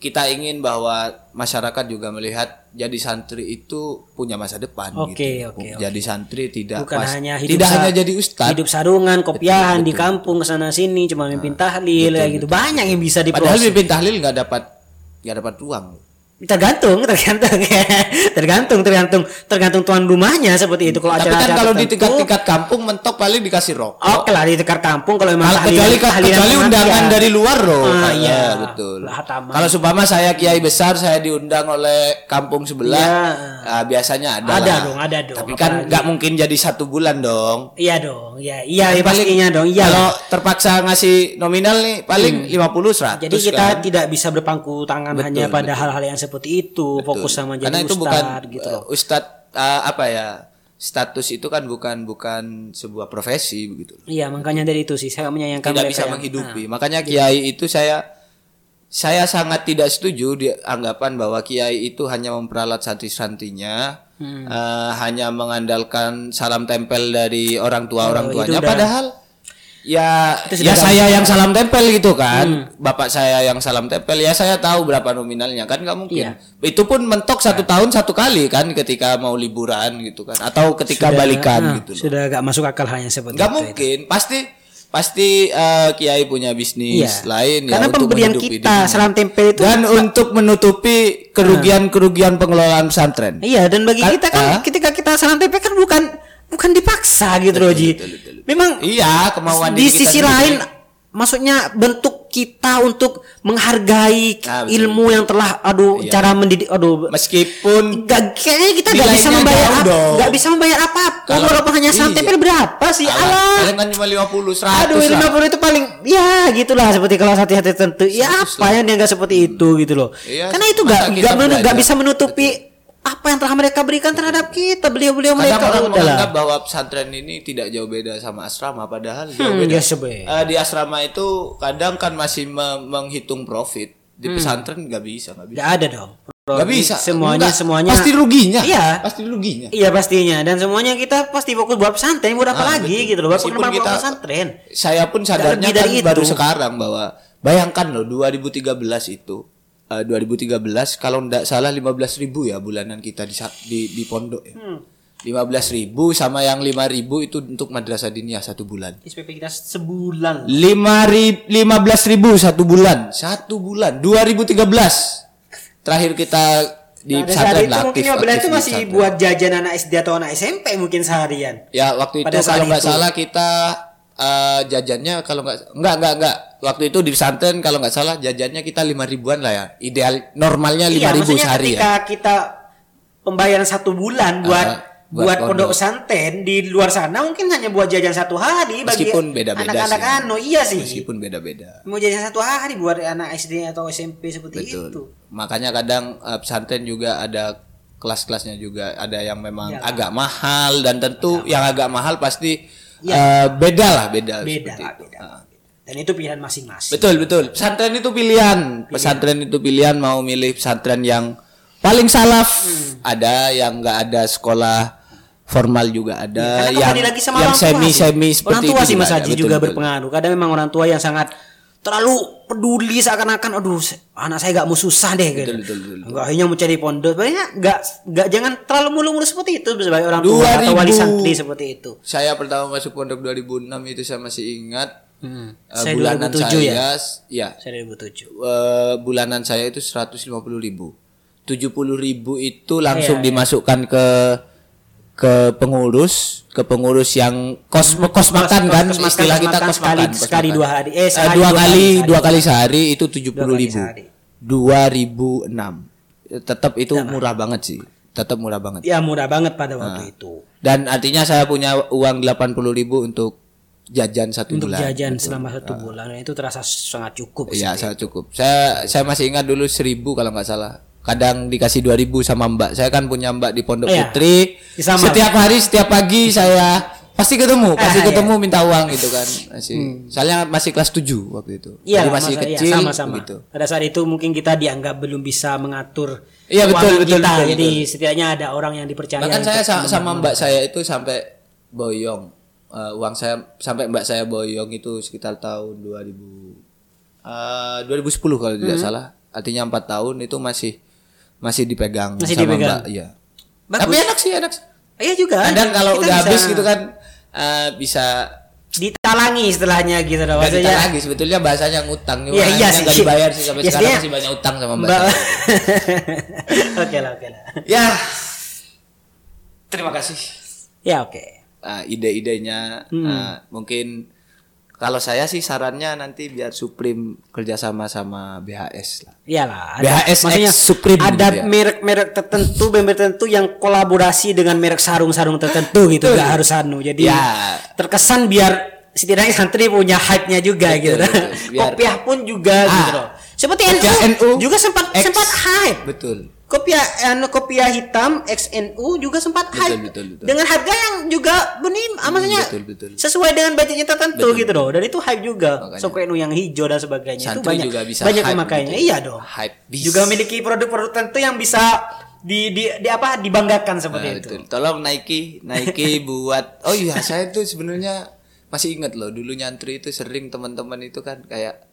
kita ingin bahwa masyarakat juga melihat jadi santri itu punya masa depan Oke, gitu. oke, oke. Jadi santri tidak Bukan pas- hanya hidup tidak hanya jadi ustadz. Hidup sarungan, kopiahan di kampung ke sana sini cuma mimpin tahlil kayak gitu. Banyak yang bisa Padahal diproses. mimpin tahlil nggak dapat nggak dapat uang. Tergantung, tergantung, tergantung, tergantung, tergantung tuan rumahnya seperti itu. Kalau acara kan kalau di tingkat-tingkat kampung mentok paling dikasih rokok. Oke lah di tekar kampung kalau memang tahlilan- kecuali kecuali undangan dari luar loh. Ah, iya. betul. Lah, taman. Kalau supama saya kiai besar saya diundang oleh kampung sebelah, Iya. ah, biasanya ada. Ada lah. dong, ada dong. Tapi kan nggak mungkin jadi satu bulan dong. Iya dong, iya, iya Paling- pastinya dong, iya. Kalau terpaksa ngasih nominal nih paling 50 100 Hmm. Jadi kita kan. tidak bisa berpangku tangan Betul, hanya pada betul. hal-hal yang seperti itu, fokus sama jadi Karena itu ustad bukan gitu loh. ustadz eh, apa ya? Status itu kan bukan bukan sebuah profesi begitu. Iya, makanya dari itu sih saya menyayangkan tidak bisa yang- menghidupi. Makanya kiai itu saya saya sangat tidak setuju di anggapan bahwa kiai itu hanya memperalat santri-santrinya, Hmm. eh, hanya mengandalkan salam tempel dari orang tua orang Oh, tuanya. Padahal ya Itu sudah ya saya yang salam tempel gitu kan, Hmm. bapak saya yang salam tempel ya saya tahu berapa nominalnya kan nggak mungkin. Iya. Itu pun mentok satu tahun satu kali kan ketika mau liburan gitu kan, atau ketika balikan Nah, gitu. loh. Sudah agak masuk akal hanya seperti nggak itu. mungkin pasti pasti eh, kiai punya bisnis Iya. lain ya Karena untuk pemberian kita dirinya. salam tempel itu dan untuk menutupi kerugian-kerugian pengelolaan pesantren Iya dan bagi Kan- kita kan ah. ketika kita salam tempel kan bukan bukan dipaksa gitu loh Ji. Memang iya kemauan di kita sisi sendiri. lain maksudnya bentuk kita untuk menghargai Ah, betul. ilmu yang telah aduh Iya. cara mendidik aduh meskipun Gak, kayaknya kita gak bisa membayar jauh apa, dong. gak bisa membayar apa-apa. Kalau- Walaupun hanya salam iya. berapa sih? Alah. kalian kan cuma 50 100 Aduh, lah. 50 itu paling ya gitulah seperti kalau hati-hati tertentu. Ya 100 apa yang dia nggak seperti itu gitu loh. Iya, Karena itu gak kita gak, menu- gak bisa menutupi apa yang telah mereka berikan terhadap kita. Beliau-beliau kadang mereka orang udah lah. menganggap bahwa pesantren ini tidak jauh beda sama asrama padahal jauh Hmm, beda ya. Eh, di asrama itu kadang kan masih me- menghitung profit di pesantren nggak bisa nggak bisa Gak ada dong. nggak bisa Semuanya Enggak. semuanya pasti ruginya Iya. pasti ruginya Iya pastinya dan semuanya kita pasti fokus buat pesantren buat apa Ah, lagi betul. gitu loh buat pengembangan kita- pesantren. saya pun sadarnya lebih kan dari baru itu. sekarang bahwa bayangkan loh 2013 itu eh, 2013 kalau ndak salah 15.000 ribu ya bulanan kita di di, di pondok ya. Hmm. 15.000 sama yang 5.000 itu untuk madrasah diniyah satu bulan. SPP kita sebulan. lima ri- lima belas ribu satu bulan satu bulan 2013 terakhir kita di Pada saat pesantren itu lah, mungkin aktif- 15 itu aktif masih buat jajan anak SD atau anak SMP mungkin seharian. ya waktu itu pada kalau nggak salah kita eh, jajannya kalau nggak nggak nggak nggak. Waktu itu di pesantren kalau nggak salah jajannya kita lima ribuan lah ya. Ideal normalnya lima Iya, ribu sehari ketika ya kita pembayaran satu bulan buat Ah, buat buat, pondok. pesantren di luar sana mungkin hanya buat jajan satu hari bagi meskipun beda-beda anak-anak anu iya sih. Meskipun beda-beda. Mau jajan satu hari buat anak SD atau SMP seperti betul. itu. Makanya kadang eh, pesantren juga ada kelas-kelasnya juga. Ada yang memang Iyalah. agak mahal dan tentu yang agak mahal pasti eh, beda lah beda beda lah beda Ah. dan itu pilihan masing-masing betul betul pesantren itu pilihan pesantren itu pilihan mau milih pesantren yang paling salaf Hmm. ada yang nggak ada sekolah formal juga ada Iya, Karena yang kembali lagi sama yang orang tua semi sih. semi orang seperti tua itu sih Mas ada. Haji juga betul. berpengaruh kadang memang orang tua yang sangat terlalu peduli seakan-akan aduh anak saya gak mau susah deh gitu. Betul, betul, betul, betul. Enggak hanya mencari pondok. Banyak enggak enggak jangan terlalu mulu-mulu seperti itu sebagai orang tua atau 2000. wali santri seperti itu. saya pertama masuk pondok 2006 itu saya masih ingat Hmm. eh, Saya bulanan 2007 saya ya. ya Saya 2007. eh, bulanan saya itu 150 ribu 70 ribu itu langsung Iya, iya. dimasukkan ke ke pengurus ke pengurus yang kos kos makan kan kos makan, istilah kos kita kos sekali- makan kos sekali dua hari. Eh, Eh, sekali dua dua kali dua kali sehari itu 70 Dua kali ribu sehari. 2006 tetap itu murah banget sih tetap murah banget Ya murah banget pada Nah. waktu itu. dan artinya saya punya uang 80 ribu untuk jajan satu Untuk bulan jajan selama satu bulan dan itu terasa sangat cukup. Iya, sih. saya cukup. Saya saya masih ingat dulu seribu kalau nggak salah. Kadang dikasih 2000 sama Mbak. Saya kan punya Mbak di Pondok Iya. Putri. Sama. Setiap hari, setiap pagi saya pasti ketemu, pasti Ah, iya. ketemu minta uang gitu kan. Masih. Soalnya masih kelas 7 waktu itu. Iya, Jadi masih masa- iya, kecil sama-sama. gitu. Pada saat itu mungkin kita dianggap belum bisa mengatur Iya, betul, betul, kita. betul, Jadi betul. setidaknya ada orang yang dipercaya. Bahkan saya sama membangun. Mbak saya itu sampai boyong. Eh, uang saya sampai Mbak saya boyong itu sekitar tahun 2000 eh, 2010 kalau tidak Hmm. salah. Artinya empat tahun itu masih masih dipegang Masih sama dipegang. Mbak. Iya. Bagus. Tapi enak sih, enak. Iya juga. Kadang kalau Kita udah bisa habis gitu kan eh, bisa ditalangi istilahnya gitu loh. Maksudnya lagi sebetulnya bahasanya ngutang cuma Iya, iya akhirnya sih. nggak dibayar sih sampai Ya, sekarang masih banyak utang sama Mbak. Oke lah, oke lah. ya. Terima kasih. Ya oke. uh, ide-idenya Hmm. uh, mungkin kalau saya sih sarannya nanti biar Supreme kerjasama sama BHS lah. Iyalah. BHS maksudnya Supreme ada gitu ya. merek-merek tertentu, merek tertentu yang kolaborasi dengan merek sarung-sarung tertentu gitu, Betul. gak harus anu. Jadi Ya. terkesan biar setidaknya santri punya hype-nya juga Betul, gitu. betul. Biar- Kopiah pun juga Ah. gitu loh. Seperti NU, NU juga sempat X. sempat hype. Betul. Kopiah anu kopiah hitam XNU juga sempat Betul, hype betul, betul. dengan harga yang juga benih ah, maksudnya betul, betul. sesuai dengan budgetnya tertentu Betul. gitu loh dan itu hype juga. XNU yang hijau dan sebagainya itu Santri banyak juga bisa banyak pemakainya begitu. iya dong Hype bis. juga memiliki produk-produk tertentu yang bisa di, di, di apa dibanggakan seperti Nah, itu betul. Tolong Nike, Nike buat. Oh iya, saya tuh sebenarnya masih ingat loh dulu nyantri itu sering teman-teman itu kan kayak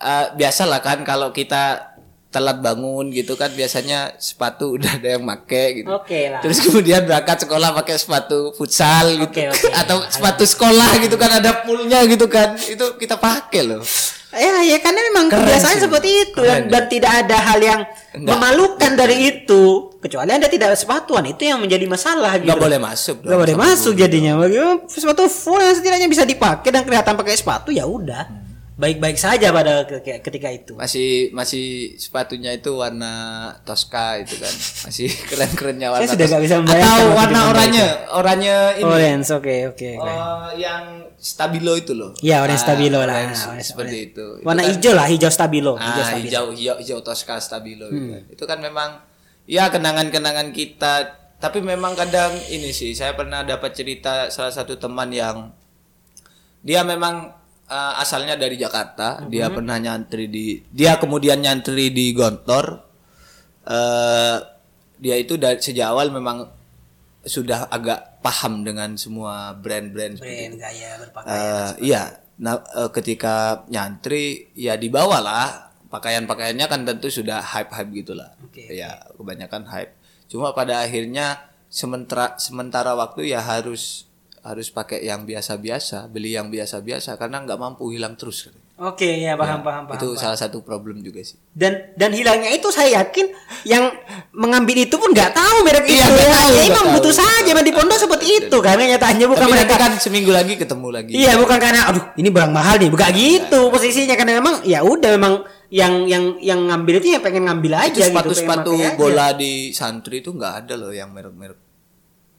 eh biasalah kan kalau kita telat bangun gitu kan biasanya sepatu udah ada yang make gitu. Oke lah. Terus kemudian berangkat sekolah pakai sepatu futsal gitu Oke, oke. atau sepatu sekolah gitu kan ada poolnya gitu kan. Itu kita pakai loh. Ya, ya karena memang Keren kebiasaan sih. seperti itu Keren dan, tidak ada hal yang Enggak. memalukan dari itu kecuali anda tidak ada sepatuan itu yang menjadi masalah gitu. Nggak boleh masuk. Dong boleh masuk jadinya. Bagaimana sepatu full yang setidaknya bisa dipakai dan kelihatan pakai sepatu ya udah. Baik-baik saja pada ke- ketika itu. masih masih sepatunya itu warna Tosca itu kan masih keren-kerennya warna Saya sudah nggak bisa membayangkan atau warna oranye oranye ini Orange, oke oke. oke. Oh, yang stabilo itu loh Iya, orange Ah, stabilo lah. orange, Orange- seperti orange. itu Itu Warna kan- hijau lah, hijau stabilo. hijau ah, stabilo. hijau hijau hijau Tosca stabilo itu Hmm. kan. itu kan memang ya kenangan-kenangan kita tapi memang kadang ini sih saya pernah dapat cerita salah satu teman yang dia memang eh, asalnya dari Jakarta dia Hmm. pernah nyantri di dia kemudian nyantri di Gontor eh dia itu dari sejak awal memang sudah agak paham dengan semua brand-brand Brand gaya berpakaian. Eh, iya, nah eh, ketika nyantri ya dibawalah pakaian-pakaiannya kan tentu sudah hype-hype gitulah. Oke, Ya, kebanyakan hype. Cuma pada akhirnya sementara sementara waktu ya harus harus pakai yang biasa-biasa, beli yang biasa-biasa karena nggak mampu hilang terus. Oke, ya paham paham paham. itu paham. salah satu problem juga sih. dan dan hilangnya itu saya yakin yang mengambil itu pun nggak tahu merek Iya, itu nggak ya. tahu, Ya, emang tahu. butuh saja di pondok seperti itu karena nyatanya bukan Tapi mereka kan seminggu lagi ketemu lagi. iya bukan karena aduh ini barang mahal nih bukan gitu posisinya karena memang ya udah memang yang yang yang ngambil itu ya pengen ngambil aja itu gitu, sepatu-sepatu pakai aja. bola di santri itu nggak ada loh yang merek-merek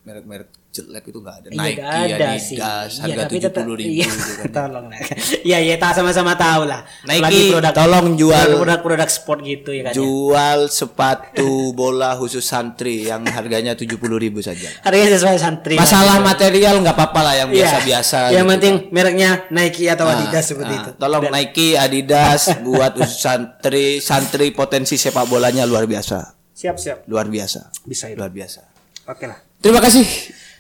merek-merek jelek itu nggak ada. Iya, Nike, nggak ada Adidas, sih. harga Iya, tujuh puluh ribu iya, gitu kan. tolong lah. Iya, iya, tak sama-sama tahu lah. Nike, Apalagi produk tolong jual- produk-produk sport gitu ya kan. ya. Jual sepatu bola khusus santri yang harganya tujuh puluh ribu saja. Harganya sesuai santri. lah. Masalah material nggak apa-apa lah yang Iya. biasa-biasa. Yang gitu penting kan. mereknya Nike atau Nah, Adidas seperti nah, itu. Tolong Dan- Nike, Adidas buat khusus santri, santri potensi sepak bolanya luar biasa, Siap, siap. luar biasa, Bisa itu. luar biasa. Oke lah. Terima kasih.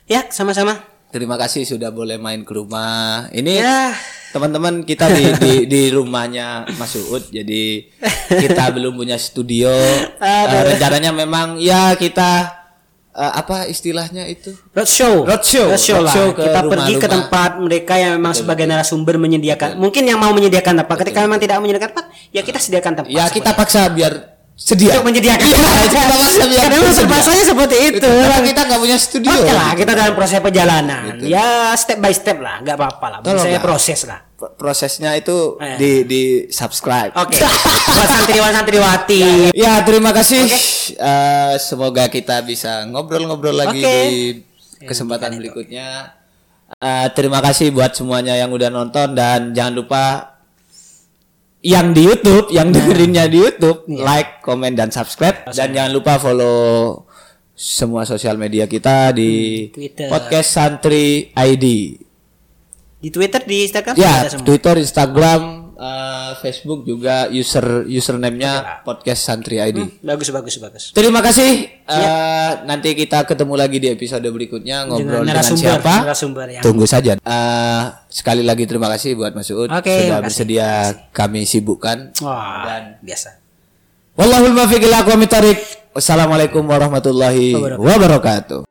Ya, sama-sama. Terima kasih sudah boleh main ke rumah. Ini Ya. teman-teman kita di, di di rumahnya Mas Uut. Jadi kita belum punya studio. Eh, rencananya memang ya kita eh, apa istilahnya itu? Roadshow. Roadshow. Roadshow lah. Ke Kita pergi ke tempat mereka yang memang sebagai narasumber menyediakan. Mungkin yang mau menyediakan tempat. Ketika memang tidak menyediakan tempat, ya kita sediakan tempat. Ya kita paksa biar sedia. untuk menyediakan. Iya, biar Karena terpaksanya seperti itu. Karena kita nggak punya studio. Oke lah, kita dalam proses perjalanan. Ya step by step lah, nggak apa-apa lah. Tolong Saya proses lah. Pro- Prosesnya itu Eh. di di subscribe. Oke. Buat santriwan santriwati. Ya terima kasih. Eh, semoga kita bisa ngobrol-ngobrol lagi Oke. di kesempatan berikutnya. Eh, terima kasih buat semuanya yang udah nonton dan jangan lupa yang di YouTube, yang dengerinnya di YouTube, like, komen dan subscribe dan jangan lupa follow semua sosial media kita di Twitter. podcast Santri ID. Di Twitter, di Instagram Ya. Twitter, Instagram, eh, Facebook juga user username-nya podcast Santri ID. Bagus, bagus, bagus. Terima kasih. Eh, nanti kita ketemu lagi di episode berikutnya ngobrol dengan, narasumber, siapa. narasumber yang- Tunggu saja. Eh, sekali lagi terima kasih buat Mas Uud Oke, sudah makasih, bersedia kami sibukkan. Wah, Dan- biasa. Wallahul muwaffiq ila. Wassalamualaikum warahmatullahi Wabarakatuh. wabarakatuh.